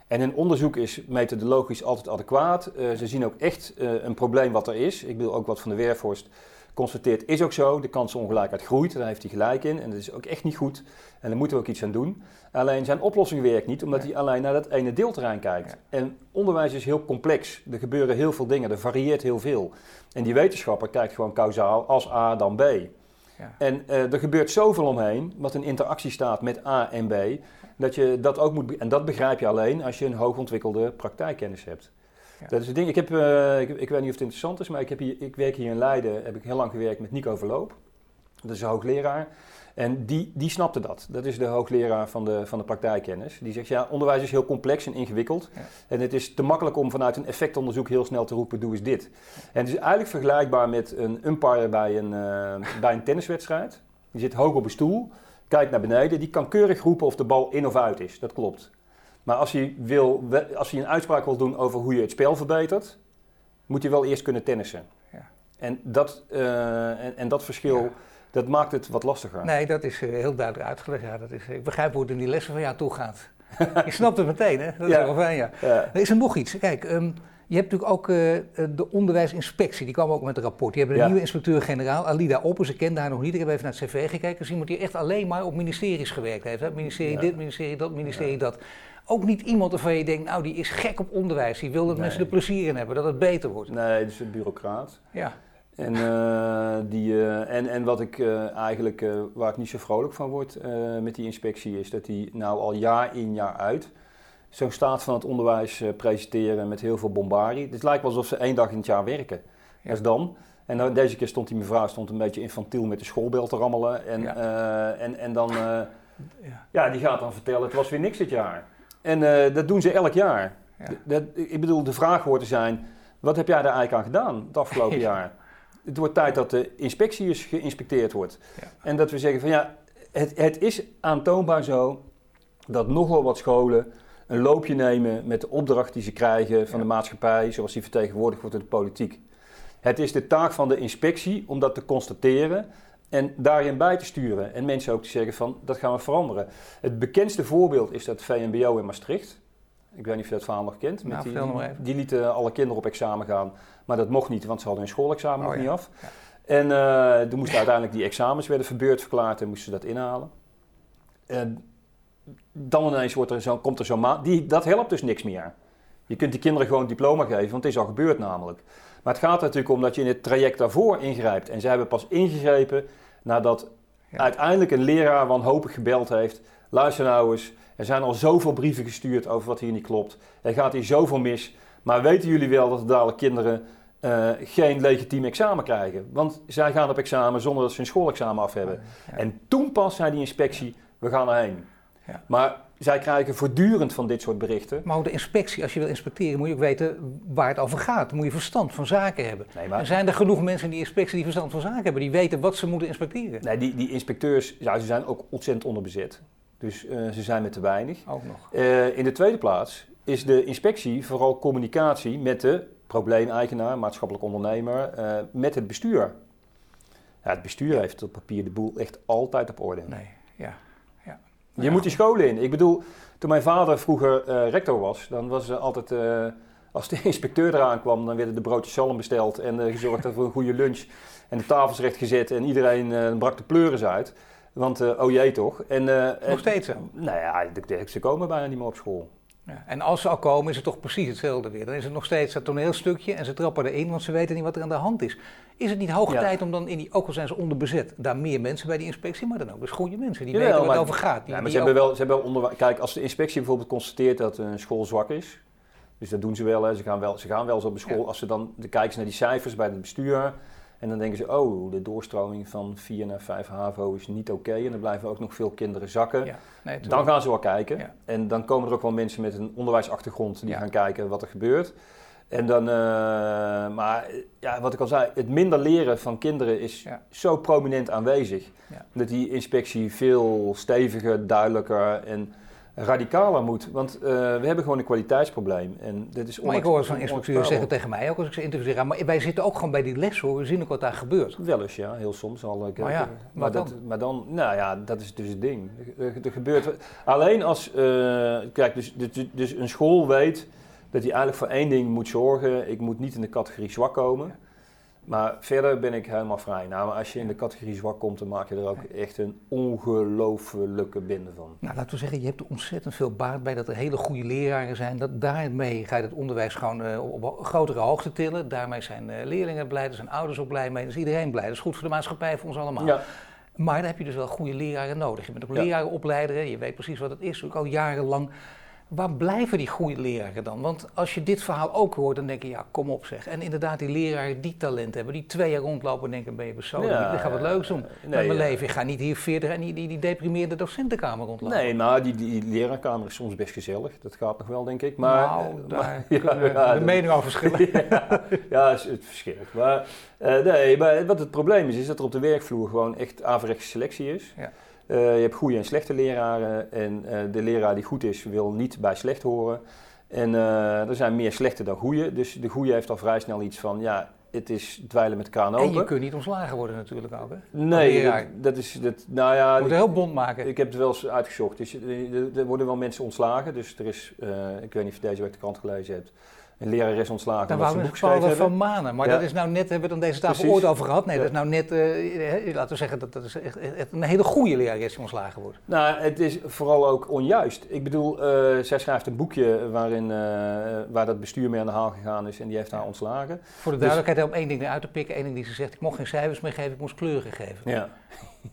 En een onderzoek is methodologisch altijd adequaat. Uh, ze zien ook echt uh, een probleem wat er is. Ik bedoel ook wat van de Weervorst constateert, is ook zo. De kansenongelijkheid groeit, daar heeft hij gelijk in. En dat is ook echt niet goed. En daar moeten we ook iets aan doen. Alleen zijn oplossing werkt niet, omdat hij alleen naar dat ene deelterrein kijkt. En onderwijs is heel complex. Er gebeuren heel veel dingen, er varieert heel veel. En die wetenschapper kijkt gewoon kausaal als A dan B. Ja. En uh, er gebeurt zoveel omheen, wat een interactie staat met A en B, dat je dat ook moet. En dat begrijp je alleen als je een hoogontwikkelde praktijkkennis hebt. Dat is het ding. Ik, heb, uh, ik, ik, weet niet of het interessant is, maar ik, heb hier, ik werk hier in Leiden, heb ik heel lang gewerkt met Nico Verloop. Dat is een hoogleraar. En die, die snapte dat. Dat is de hoogleraar van de, van de praktijkkennis. Die zegt, ja, onderwijs is heel complex en ingewikkeld. En het is te makkelijk om vanuit een effectonderzoek heel snel te roepen, doe eens dit. En het is eigenlijk vergelijkbaar met een umpire bij een, uh, bij een tenniswedstrijd. Die zit hoog op een stoel, kijkt naar beneden. Die kan keurig roepen of de bal in of uit is. Dat klopt. Maar als hij, wil, als hij een uitspraak wil doen over hoe je het spel verbetert, moet hij wel eerst kunnen tennissen. Ja. En, dat, uh, en, en, dat verschil... Dat maakt het wat lastiger. Nee, dat is uh, heel duidelijk uitgelegd. Ja, dat is, ik begrijp hoe het in die lessen van jou toe gaat. je snapt het meteen, hè? Dat is wel fijn, ja. Er is er nog iets. Kijk, um, je hebt natuurlijk ook uh, de onderwijsinspectie, die kwam ook met een rapport. Die hebben een nieuwe inspecteur-generaal, Alida Oppen, ze kende haar nog niet. Ik heb even naar het cv gekeken. Dus iemand die echt alleen maar op ministeries gewerkt heeft. Hè? Ministerie dit, ministerie dat, ministerie dat. Ook niet iemand waarvan je denkt, nou die is gek op onderwijs. Die wil dat mensen er plezier in hebben, dat het beter wordt. Nee, dus een bureaucraat. Ja. En, uh, die, uh, en, en wat ik uh, eigenlijk, waar ik niet zo vrolijk van word met die inspectie, is dat die nou al jaar in jaar uit zo'n staat van het onderwijs presenteren met heel veel bombardie. Het lijkt wel alsof ze één dag in het jaar werken. Ja. Dat is dan. En dan, deze keer stond die mevrouw stond een beetje infantiel met de schoolbel te rammelen. En, ja. en, en dan, ja. ja. die gaat dan vertellen, het was weer niks dit jaar. En dat doen ze elk jaar. Dat, ik bedoel, de vraag hoort te zijn, wat heb jij daar eigenlijk aan gedaan het afgelopen jaar? het wordt tijd dat de inspectie eens geïnspecteerd wordt. Ja. En dat we zeggen van ja, het, het is aantoonbaar zo dat nogal wat scholen een loopje nemen met de opdracht die ze krijgen van de maatschappij, zoals die vertegenwoordigd wordt door de politiek. Het is de taak van de inspectie om dat te constateren en daarin bij te sturen. En mensen ook te zeggen van dat gaan we veranderen. Het bekendste voorbeeld is dat VMBO in Maastricht. Ik weet niet of je dat verhaal nog kent. Nou, die, die, die, lieten alle kinderen op examen gaan. Maar dat mocht niet, want ze hadden hun schoolexamen oh, nog niet af. Ja. En uh, toen moesten uiteindelijk die examens werden verbeurd verklaard en moesten ze dat inhalen. En dan ineens wordt er zo, komt er zo'n maand. Dat helpt dus niks meer. Je kunt die kinderen gewoon een diploma geven, want het is al gebeurd namelijk. Maar het gaat natuurlijk om dat je in het traject daarvoor ingrijpt. En zij hebben pas ingegrepen nadat ja. uiteindelijk een leraar wanhopig gebeld heeft. Luister nou eens, er zijn al zoveel brieven gestuurd over wat hier niet klopt. Er gaat hier zoveel mis. Maar weten jullie wel dat de dadelijk kinderen uh, geen legitiem examen krijgen? Want zij gaan op examen zonder dat ze een schoolexamen af hebben. En toen pas zei die inspectie, we gaan erheen. Ja. Maar zij krijgen voortdurend van dit soort berichten. Maar ook de inspectie, als je wil inspecteren, moet je ook weten waar het over gaat. Dan moet je verstand van zaken hebben. Nee, maar... zijn er genoeg mensen in die inspectie die verstand van zaken hebben, die weten wat ze moeten inspecteren? Nee, die, die inspecteurs, ja, ze zijn ook ontzettend onderbezet. Dus uh, ze zijn met te weinig. Ook nog. Uh, in de tweede plaats is de inspectie vooral communicatie met de probleemeigenaar, maatschappelijk ondernemer, uh, met het bestuur. Ja, het bestuur heeft op papier de boel echt altijd op orde. Nee, ja. Ja. Je moet die scholen in. Ik bedoel, toen mijn vader vroeger uh, rector was, dan was er altijd, uh, als de inspecteur eraan kwam, dan werden de broodjes zalm besteld en gezorgd voor een goede lunch. En de tafels recht gezet en iedereen brak de pleuris uit. Want, oh jee toch. En, Nog steeds zo? Nou ja, ze komen bijna niet meer op school. Ja, en als ze al komen, is het toch precies hetzelfde weer. Dan is het nog steeds dat toneelstukje en ze trappen erin, want ze weten niet wat er aan de hand is. Is het niet hoog tijd om dan, in die, ook al zijn ze onderbezet, daar meer mensen bij die inspectie, maar dan ook dus goede mensen die weten waar het over gaat. Die, ja, maar ze, hebben wel, ze hebben wel Kijk, als de inspectie bijvoorbeeld constateert dat een school zwak is, dus dat doen ze wel, hè. Ze, gaan wel ze gaan wel eens op de school, als ze dan de kijken naar die cijfers bij het bestuur, En dan denken ze, oh, de doorstroming van 4 naar 5 HAVO is niet oké. En dan blijven ook nog veel kinderen zakken. Ja, nee, dan gaan ze wel kijken. Ja. En dan komen er ook wel mensen met een onderwijsachtergrond die Ja. gaan kijken wat er gebeurt. En dan, eh, maar ja, wat ik al zei, het minder leren van kinderen is zo prominent aanwezig. Dat die inspectie veel steviger, duidelijker en radicaler moet. Want eh, we hebben gewoon een kwaliteitsprobleem. En dit is Maar ik hoor zo'n inspecteur zeggen tegen mij ook als ik ze interview. Maar wij zitten ook gewoon bij die les hoor. We zien ook wat daar gebeurt. Wel eens, ja, heel soms al. Ik- Maar ja, maar, dat, dan? maar dan, nou ja, dat is dus het ding. Er, er gebeurt, alleen als, eh, kijk, dus, dus, dus een school weet dat hij eigenlijk voor één ding moet zorgen. Ik moet niet in de categorie zwak komen. Maar verder ben ik helemaal vrij. Nou, maar als je in de categorie zwak komt, dan maak je er ook echt een ongelofelijke binde van. Nou, laten we zeggen, je hebt er ontzettend veel baat bij dat er hele goede leraren zijn. Dat daarmee ga je het onderwijs gewoon eh, op, grotere hoogte tillen. Daarmee zijn eh, leerlingen blij, daar zijn ouders ook blij mee. Daar is iedereen blij. Dat is goed voor de maatschappij, voor ons allemaal. Ja, Maar dan heb je dus wel goede leraren nodig. Je bent ook Ja. lerarenopleider, je weet precies wat het is, ook al jarenlang. Waar blijven die goede leraren dan? Want als je dit verhaal ook hoort, dan denk je, ja, kom op zeg. En inderdaad, die leraren die talent hebben, die twee jaar rondlopen en denken, ben je persoon, Ja, ik ga wat leuks doen nee, met mijn ja. leven. Ik ga niet hier 40 en die, die, die deprimeerde docentenkamer rondlopen. Nee, nou, die, die leraarkamer is soms best gezellig. Dat gaat nog wel, denk ik. Maar, nou, eh, daar maar- kunnen ja, de meningen over verschillen. ja, het, verschilt. Maar, eh, nee, maar wat het probleem is, is dat er op de werkvloer gewoon echt averechtse selectie is. Ja. Eh, je hebt goede en slechte leraren. En eh, de leraar die goed is, wil niet bij slecht horen. En eh, er zijn meer slechte dan goede. Dus de goede heeft al vrij snel iets van, ja, het is dweilen met kraan En je open. kunt niet ontslagen worden natuurlijk ook. Hè? Nee, dat, dat is, dat, nou ja, Je moet het heel bond maken. ik heb het wel eens uitgezocht. Dus, er, worden wel mensen ontslagen. Dus er is, ik weet niet of je deze week de krant gelezen hebt, een leraar is ontslagen Daar een we Paul van Manen. Maar Ja. dat is nou net, hebben we het aan deze tafel Precies. ooit over gehad. Nee, Ja. dat is nou net, eh, laten we zeggen, dat, dat is echt, echt een hele goede lerares die ontslagen wordt. Nou, het is vooral ook onjuist. Ik bedoel, eh, zij schrijft een boekje waarin, eh, waar dat bestuur mee aan de haal gegaan is en die heeft haar ontslagen. Voor de duidelijkheid, om één ding eruit te pikken. één ding die ze zegt, ik mocht geen cijfers meer geven, ik moest kleuren geven. Ja,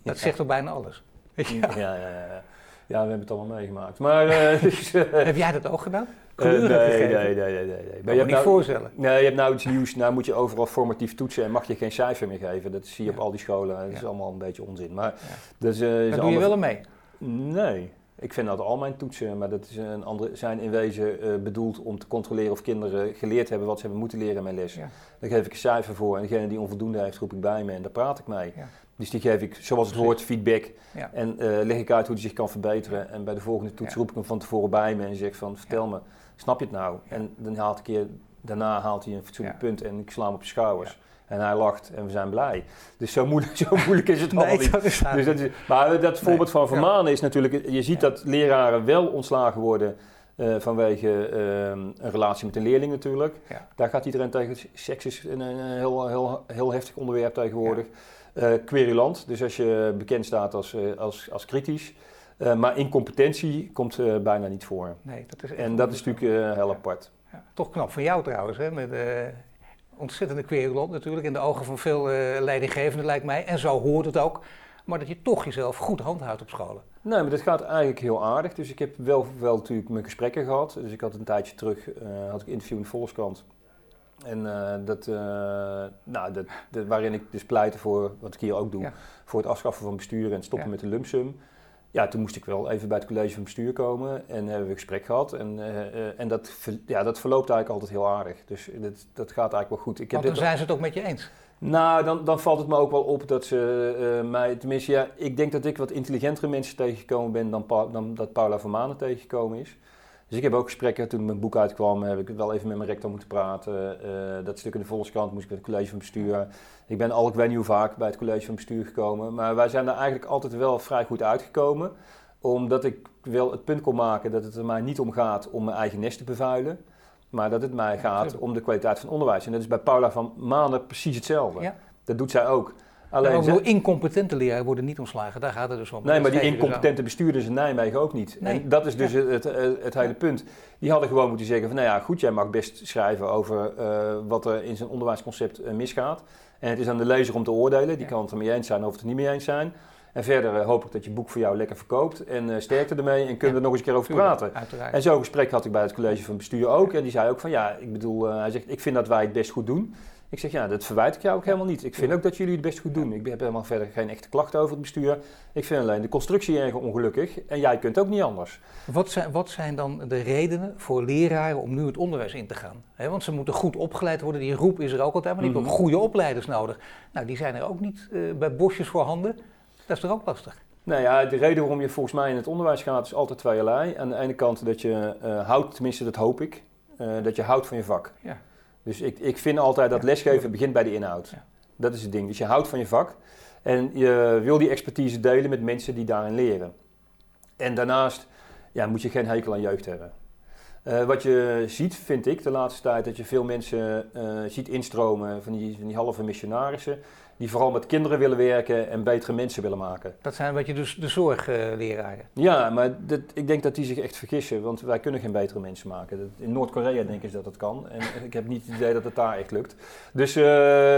Dat zegt toch bijna alles. ja, ja, ja. ja. Ja, we hebben het allemaal meegemaakt. Maar, eh, dus, eh, Heb jij dat ook gedaan? eh, nee, nee, nee, nee, nee, kan je niet nou, voorstellen. nee, je hebt nou iets nieuws. Nou moet je overal formatief toetsen en mag je geen cijfer meer geven. Dat zie je op al die scholen. Dat is allemaal een beetje onzin. Maar dat eh, doe je wel mee. Nee, ik vind dat al mijn toetsen, maar dat is een andere, zijn in wezen eh, bedoeld om te controleren of kinderen geleerd hebben wat ze hebben moeten leren in mijn les. Ja. Daar geef ik een cijfer voor en degene die onvoldoende heeft, roep ik bij me en daar praat ik mee. Ja. Dus die geef ik, zoals het hoort, feedback Ja. en eh, leg ik uit hoe hij zich kan verbeteren. En bij de volgende toets roep ik hem van tevoren bij me en zeg van, vertel me, snap je het nou? En dan haalt een keer, daarna haalt hij een fatsoenlijk punt en ik sla hem op je schouders. En hij lacht en we zijn blij. Dus zo moeilijk, zo moeilijk is het allemaal niet. Dus dat is, maar dat voorbeeld van. Vermanen is natuurlijk, je ziet dat leraren wel ontslagen worden eh, vanwege ehm, een relatie met een leerling natuurlijk. Ja. Daar gaat iedereen tegen. Seks is een, een heel, heel, heel heftig onderwerp tegenwoordig. Querulant, dus als je bekend staat als, eh, als, als kritisch. Eh, maar incompetentie komt eh, bijna niet voor. Nee, dat is En dat is natuurlijk eh, heel apart. Ja, toch knap van jou trouwens, hè? met eh ontzettende querulant natuurlijk, in de ogen van veel eh, leidinggevenden lijkt mij. En zo hoort het ook, maar dat je toch jezelf goed handhoudt op scholen. Nee, maar dat gaat eigenlijk heel aardig. Dus ik heb wel, wel natuurlijk mijn gesprekken gehad. Dus ik had een tijdje terug, eh, had ik een interview in de Volkskrant. En eh, dat, eh, nou, dat, dat- waarin ik dus pleitte voor, wat ik hier ook doe, Ja. voor het afschaffen van bestuur en stoppen Ja. met de lump sum. Ja, toen moest ik wel even bij het college van bestuur komen en hebben we een gesprek gehad. En, eh, en dat, ja, dat verloopt eigenlijk altijd heel aardig. Dus dat, dat gaat eigenlijk wel goed. Ik heb dan dit- zijn ze het ook met je eens. nou, dan, dan valt het me ook wel op dat ze mij, tenminste ja, ik denk dat ik wat intelligentere mensen tegengekomen ben dan, Pa- dan dat Paula van Manen tegengekomen is. Dus ik heb ook gesprekken, toen mijn boek uitkwam, heb ik wel even met mijn rector moeten praten. Eh, dat stuk in de Volkskrant moest ik met het college van bestuur. Ik ben al, ik weet niet hoe vaak, bij het college van bestuur gekomen. Maar wij zijn er eigenlijk altijd wel vrij goed uitgekomen. Omdat ik wel het punt kon maken dat het er mij niet om gaat om mijn eigen nest te bevuilen. Maar dat het mij gaat om de kwaliteit van onderwijs. En dat is bij Paula van Manen precies hetzelfde. Ja. Dat doet zij ook. Alleen ook bedoel, incompetente leraren worden niet ontslagen, daar gaat het dus om. Nee, maar die dus incompetente bestuurders in Nijmegen ook niet. Nee. En dat is dus het, het, het hele punt. Die hadden gewoon moeten zeggen van, nou ja, goed, jij mag best schrijven over eh, wat er in zijn onderwijsconcept eh, misgaat. En het is aan de lezer om te oordelen. Die kan het er mee eens zijn of het er niet mee eens zijn. En verder eh, hoop ik dat je boek voor jou lekker verkoopt. En eh sterkte ermee en kunnen we er nog eens een keer over Tuurlijk, praten. Uiteraard. En zo'n gesprek had ik bij het college van bestuur ook. En die zei ook van ja, ik bedoel, hij zegt, ik vind dat wij het best goed doen. Ik zeg, ja, dat verwijt ik jou ook helemaal niet. Ik vind ook dat jullie het best goed doen. Ik heb helemaal verder geen echte klachten over het bestuur. Ik vind alleen de constructie erg ongelukkig en jij kunt ook niet anders. Wat zijn, wat zijn dan de redenen voor leraren om nu het onderwijs in te gaan? want ze moeten goed opgeleid worden. Die roep is er ook altijd, maar die hebben ook mhm. goede opleiders nodig. Nou, die zijn er ook niet uh, bij bosjes voorhanden. Dat is toch ook lastig? Nou ja, de reden waarom je volgens mij in het onderwijs gaat is altijd tweeërlei. Aan de ene kant dat je uh, houdt, tenminste dat hoop ik, uh, dat je houdt van je vak. Ja. Dus ik, ik vind altijd dat lesgeven begint bij de inhoud. Dat is het ding. Dus je houdt van je vak en je wil die expertise delen met mensen die daarin leren. En daarnaast ja, moet je geen hekel aan jeugd hebben. Uh, wat je ziet, vind ik de laatste tijd, dat je veel mensen uh, ziet instromen van die, van die halve missionarissen die vooral met kinderen willen werken en betere mensen willen maken. Dat zijn wat je dus de zorgleraren. ja, maar ik denk dat die zich echt vergissen, want wij kunnen geen betere mensen maken. in Noord-Korea denken ze dat dat kan en ik heb niet het idee dat het daar echt lukt. Dus uh,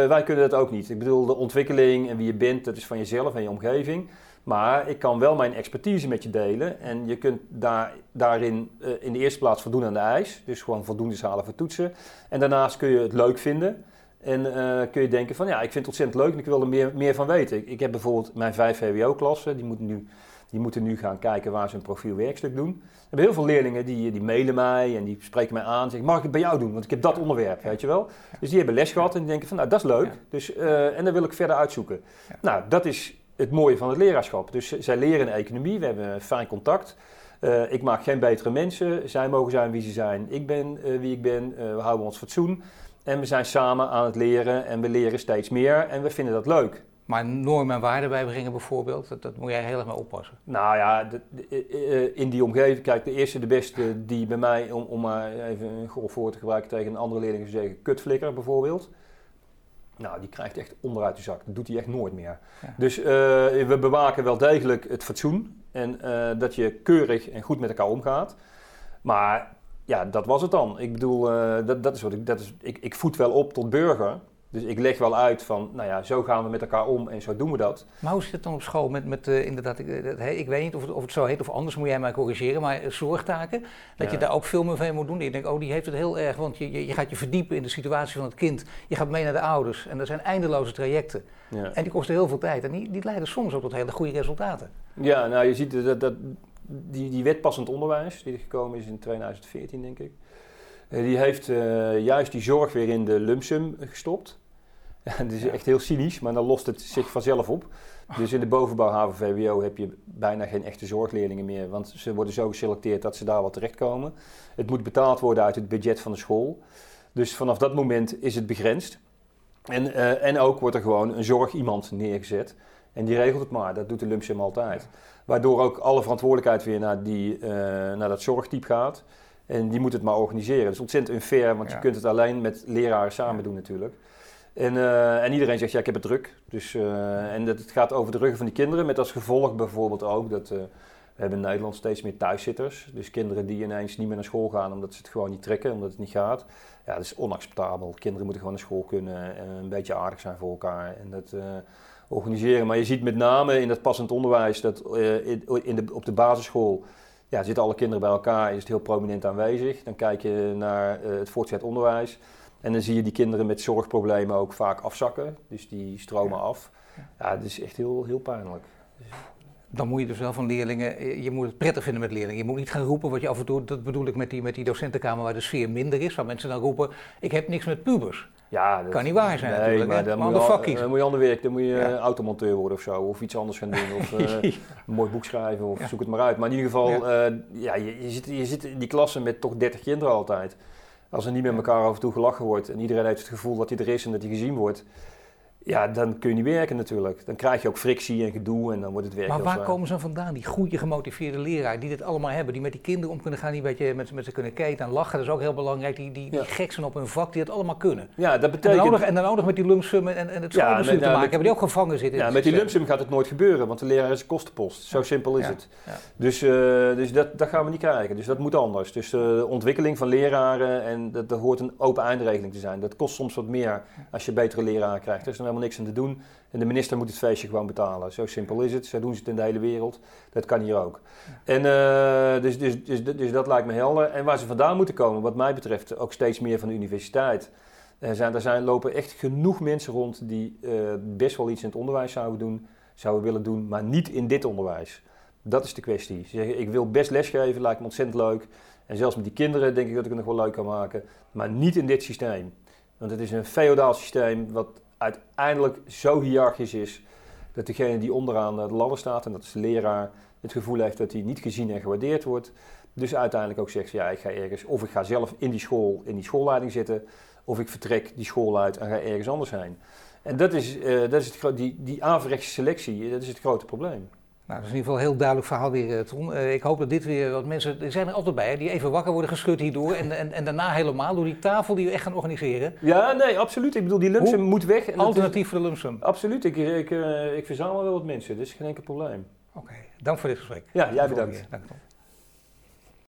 wij kunnen dat ook niet. Ik bedoel, de ontwikkeling en wie je bent, dat is van jezelf en je omgeving. Maar ik kan wel mijn expertise met je delen. En je kunt daar, daarin uh, in de eerste plaats voldoen aan de eis. Dus gewoon voldoende halen voor toetsen. En daarnaast kun je het leuk vinden. En uh, kun je denken van ja, ik vind het ontzettend leuk en ik wil er meer, meer van weten. Ik, ik heb bijvoorbeeld mijn vijf VWO-klassen, die moeten nu die moeten nu gaan kijken waar ze een profielwerkstuk doen. Er hebben heel veel leerlingen die, die mailen mij en die spreken mij aan. En zeggen, mag ik het bij jou doen? Want ik heb dat onderwerp, weet je wel. Dus die hebben les gehad en die denken van, nou, dat is leuk. Dus, uh, en dan wil ik verder uitzoeken. Nou, dat is het mooie van het leraarschap. Dus zij leren in economie, we hebben fijn contact. Uh, ik maak geen betere mensen. Zij mogen zijn wie ze zijn. Ik ben uh, wie ik ben. we houden ons fatsoen. En we zijn samen aan het leren en we leren steeds meer en we vinden dat leuk. Maar normen en waarden bijbrengen bijvoorbeeld, dat, dat moet jij heel erg mee oppassen. Nou ja, de, eh, eh, in die omgeving, kijk, de eerste, de beste die bij mij, om, om maar even een grof woord te gebruiken tegen een andere leerling te zeggen, kutflikker bijvoorbeeld. Nou, die krijgt echt onderuit de zak. Dat doet hij echt nooit meer. Dus uh, we bewaken wel degelijk het fatsoen en dat je keurig en goed met elkaar omgaat. Maar ja, dat was het dan. Ik bedoel, uh, dat, dat is wat ik, dat is, ik, ik voed wel op tot burger. Dus ik leg wel uit van, nou ja, zo gaan we met elkaar om en zo doen we dat. Maar hoe zit het dan op school met, met uh, inderdaad, ik, uh, ik weet niet of het, of het zo heet of anders, moet jij mij corrigeren, maar zorgtaken, dat je daar ook veel meer van moet doen. Je denkt, oh, die heeft het heel erg, want je, je, gaat je verdiepen in de situatie van het kind. Je gaat mee naar de ouders en er zijn eindeloze trajecten. Ja. En die kosten heel veel tijd en die, die leiden soms ook tot hele goede resultaten. Ja, nou je ziet dat, dat die, die wet passend onderwijs, die er gekomen is in 2014, denk ik, eh, die heeft uh, juist die zorg weer in de lumsum gestopt. Dat is echt heel cynisch, maar dan lost het zich vanzelf op. Dus in de bovenbouw HAVO-VWO heb je bijna geen echte zorgleerlingen meer, want ze worden zo geselecteerd dat ze daar wel terechtkomen. Het moet betaald worden uit het budget van de school. Dus vanaf dat moment is het begrensd. En, uh, en ook wordt er gewoon een zorg iemand neergezet. En die regelt het maar, dat doet de lumsum altijd. Waardoor ook alle verantwoordelijkheid weer naar, die, uh, naar dat zorgtype gaat. En die moet het maar organiseren. Dat is ontzettend unfair, want je kunt het alleen met leraren samen doen natuurlijk. En, uh, en, iedereen zegt, ja, ik heb het druk. Dus, uh, en dat, het gaat over de ruggen van die kinderen, met als gevolg bijvoorbeeld ook dat we hebben in Nederland steeds meer thuiszitters. Dus kinderen die ineens niet meer naar school gaan omdat ze het gewoon niet trekken, omdat het niet gaat. Ja, dat is onacceptabel. Kinderen moeten gewoon naar school kunnen en een beetje aardig zijn voor elkaar. En dat, organiseren. Maar je ziet met name in het passend onderwijs dat uh, in, de, op de basisschool ja, zitten alle kinderen bij elkaar, is het heel prominent aanwezig. Dan kijk je naar uh, het voortgezet onderwijs. En dan zie je die kinderen met zorgproblemen ook vaak afzakken. Dus die stromen af. Ja, dat is echt heel, heel pijnlijk. Dan moet je dus wel van leerlingen, eh, je moet het prettig vinden met leerlingen. Je moet niet gaan roepen wat je af en toe, dat bedoel ik met die, met die docentenkamer waar de sfeer minder is. Waar mensen dan roepen, ik heb niks met pubers. Ja, dat kan niet waar zijn nee, natuurlijk. Maar dan, moet je, dan moet je ander werk, dan moet je automonteur worden of zo. Of iets anders gaan doen. Of uh, een mooi boek schrijven of zoek het maar uit. Maar in ieder geval, ja. Uh, ja je, je, zit, je zit in die klasse met toch 30 kinderen altijd. Als er niet met elkaar af en toe gelachen wordt en iedereen heeft het gevoel dat hij er is en dat hij gezien wordt ja, dan kun je niet werken natuurlijk. Dan krijg je ook frictie en gedoe en dan wordt het werk Maar waar komen ze vandaan, die goede gemotiveerde leraar die dit allemaal hebben, die met die kinderen om kunnen gaan, die met, je, met, met ze kunnen keten en lachen, dat is ook heel belangrijk, die, die, die gek zijn op hun vak, die het allemaal kunnen. Ja, dat betekent... En dan ook, en dan met die lumsum en, en het schoolbestuur ja, te maken hebben, die ook gevangen zitten. Ja, met die lumsum gaat het nooit gebeuren, want de leraar is een kostenpost. Zo simpel is het. Dus, uh, dus dat, dat gaan we niet krijgen, dus dat moet anders. Dus uh, de ontwikkeling van leraren, en dat, dat hoort een open eindregeling te zijn. Dat kost soms wat meer als je betere leraren krijgt. Er helemaal niks aan te doen. En de minister moet het feestje gewoon betalen. Zo simpel is het. Zo doen ze het in de hele wereld. Dat kan hier ook. En uh, dus, dus, dus, dus, dat lijkt me helder. En waar ze vandaan moeten komen, wat mij betreft, ook steeds meer van de universiteit. Er zijn, er zijn, lopen echt genoeg mensen rond die uh, best wel iets in het onderwijs zouden doen, zouden willen doen, maar niet in dit onderwijs. Dat is de kwestie. Ze zeggen, ik wil best lesgeven, lijkt me ontzettend leuk. En zelfs met die kinderen denk ik dat ik het nog wel leuk kan maken, maar niet in dit systeem. Want het is een feodaal systeem wat uiteindelijk zo hiërarchisch is dat degene die onderaan de ladder staat, en dat is de leraar, het gevoel heeft dat hij niet gezien en gewaardeerd wordt. Dus uiteindelijk ook zegt, ja, ik ga ergens, of ik ga zelf in die school, in die schoolleiding zitten, of ik vertrek die school uit en ga ergens anders heen. En dat is, uh, dat is het, die, die averechtse selectie, dat is het grote probleem. Nou, dat is in ieder geval een heel duidelijk verhaal weer, eh, Ton. Uh, ik hoop dat dit weer wat mensen, er zijn er altijd bij, hè, die even wakker worden geschud hierdoor. En, en, en daarna helemaal door die tafel die we echt gaan organiseren. Ja, nee, absoluut. Ik bedoel, die lumsum moet weg. En Alternatief voor de lumsum. Absoluut. Ik, ik, ik, ik verzamel wel wat mensen, dat is geen enkel probleem. Oké, dank voor dit gesprek. Ja, jij bedankt. Dank, Tom.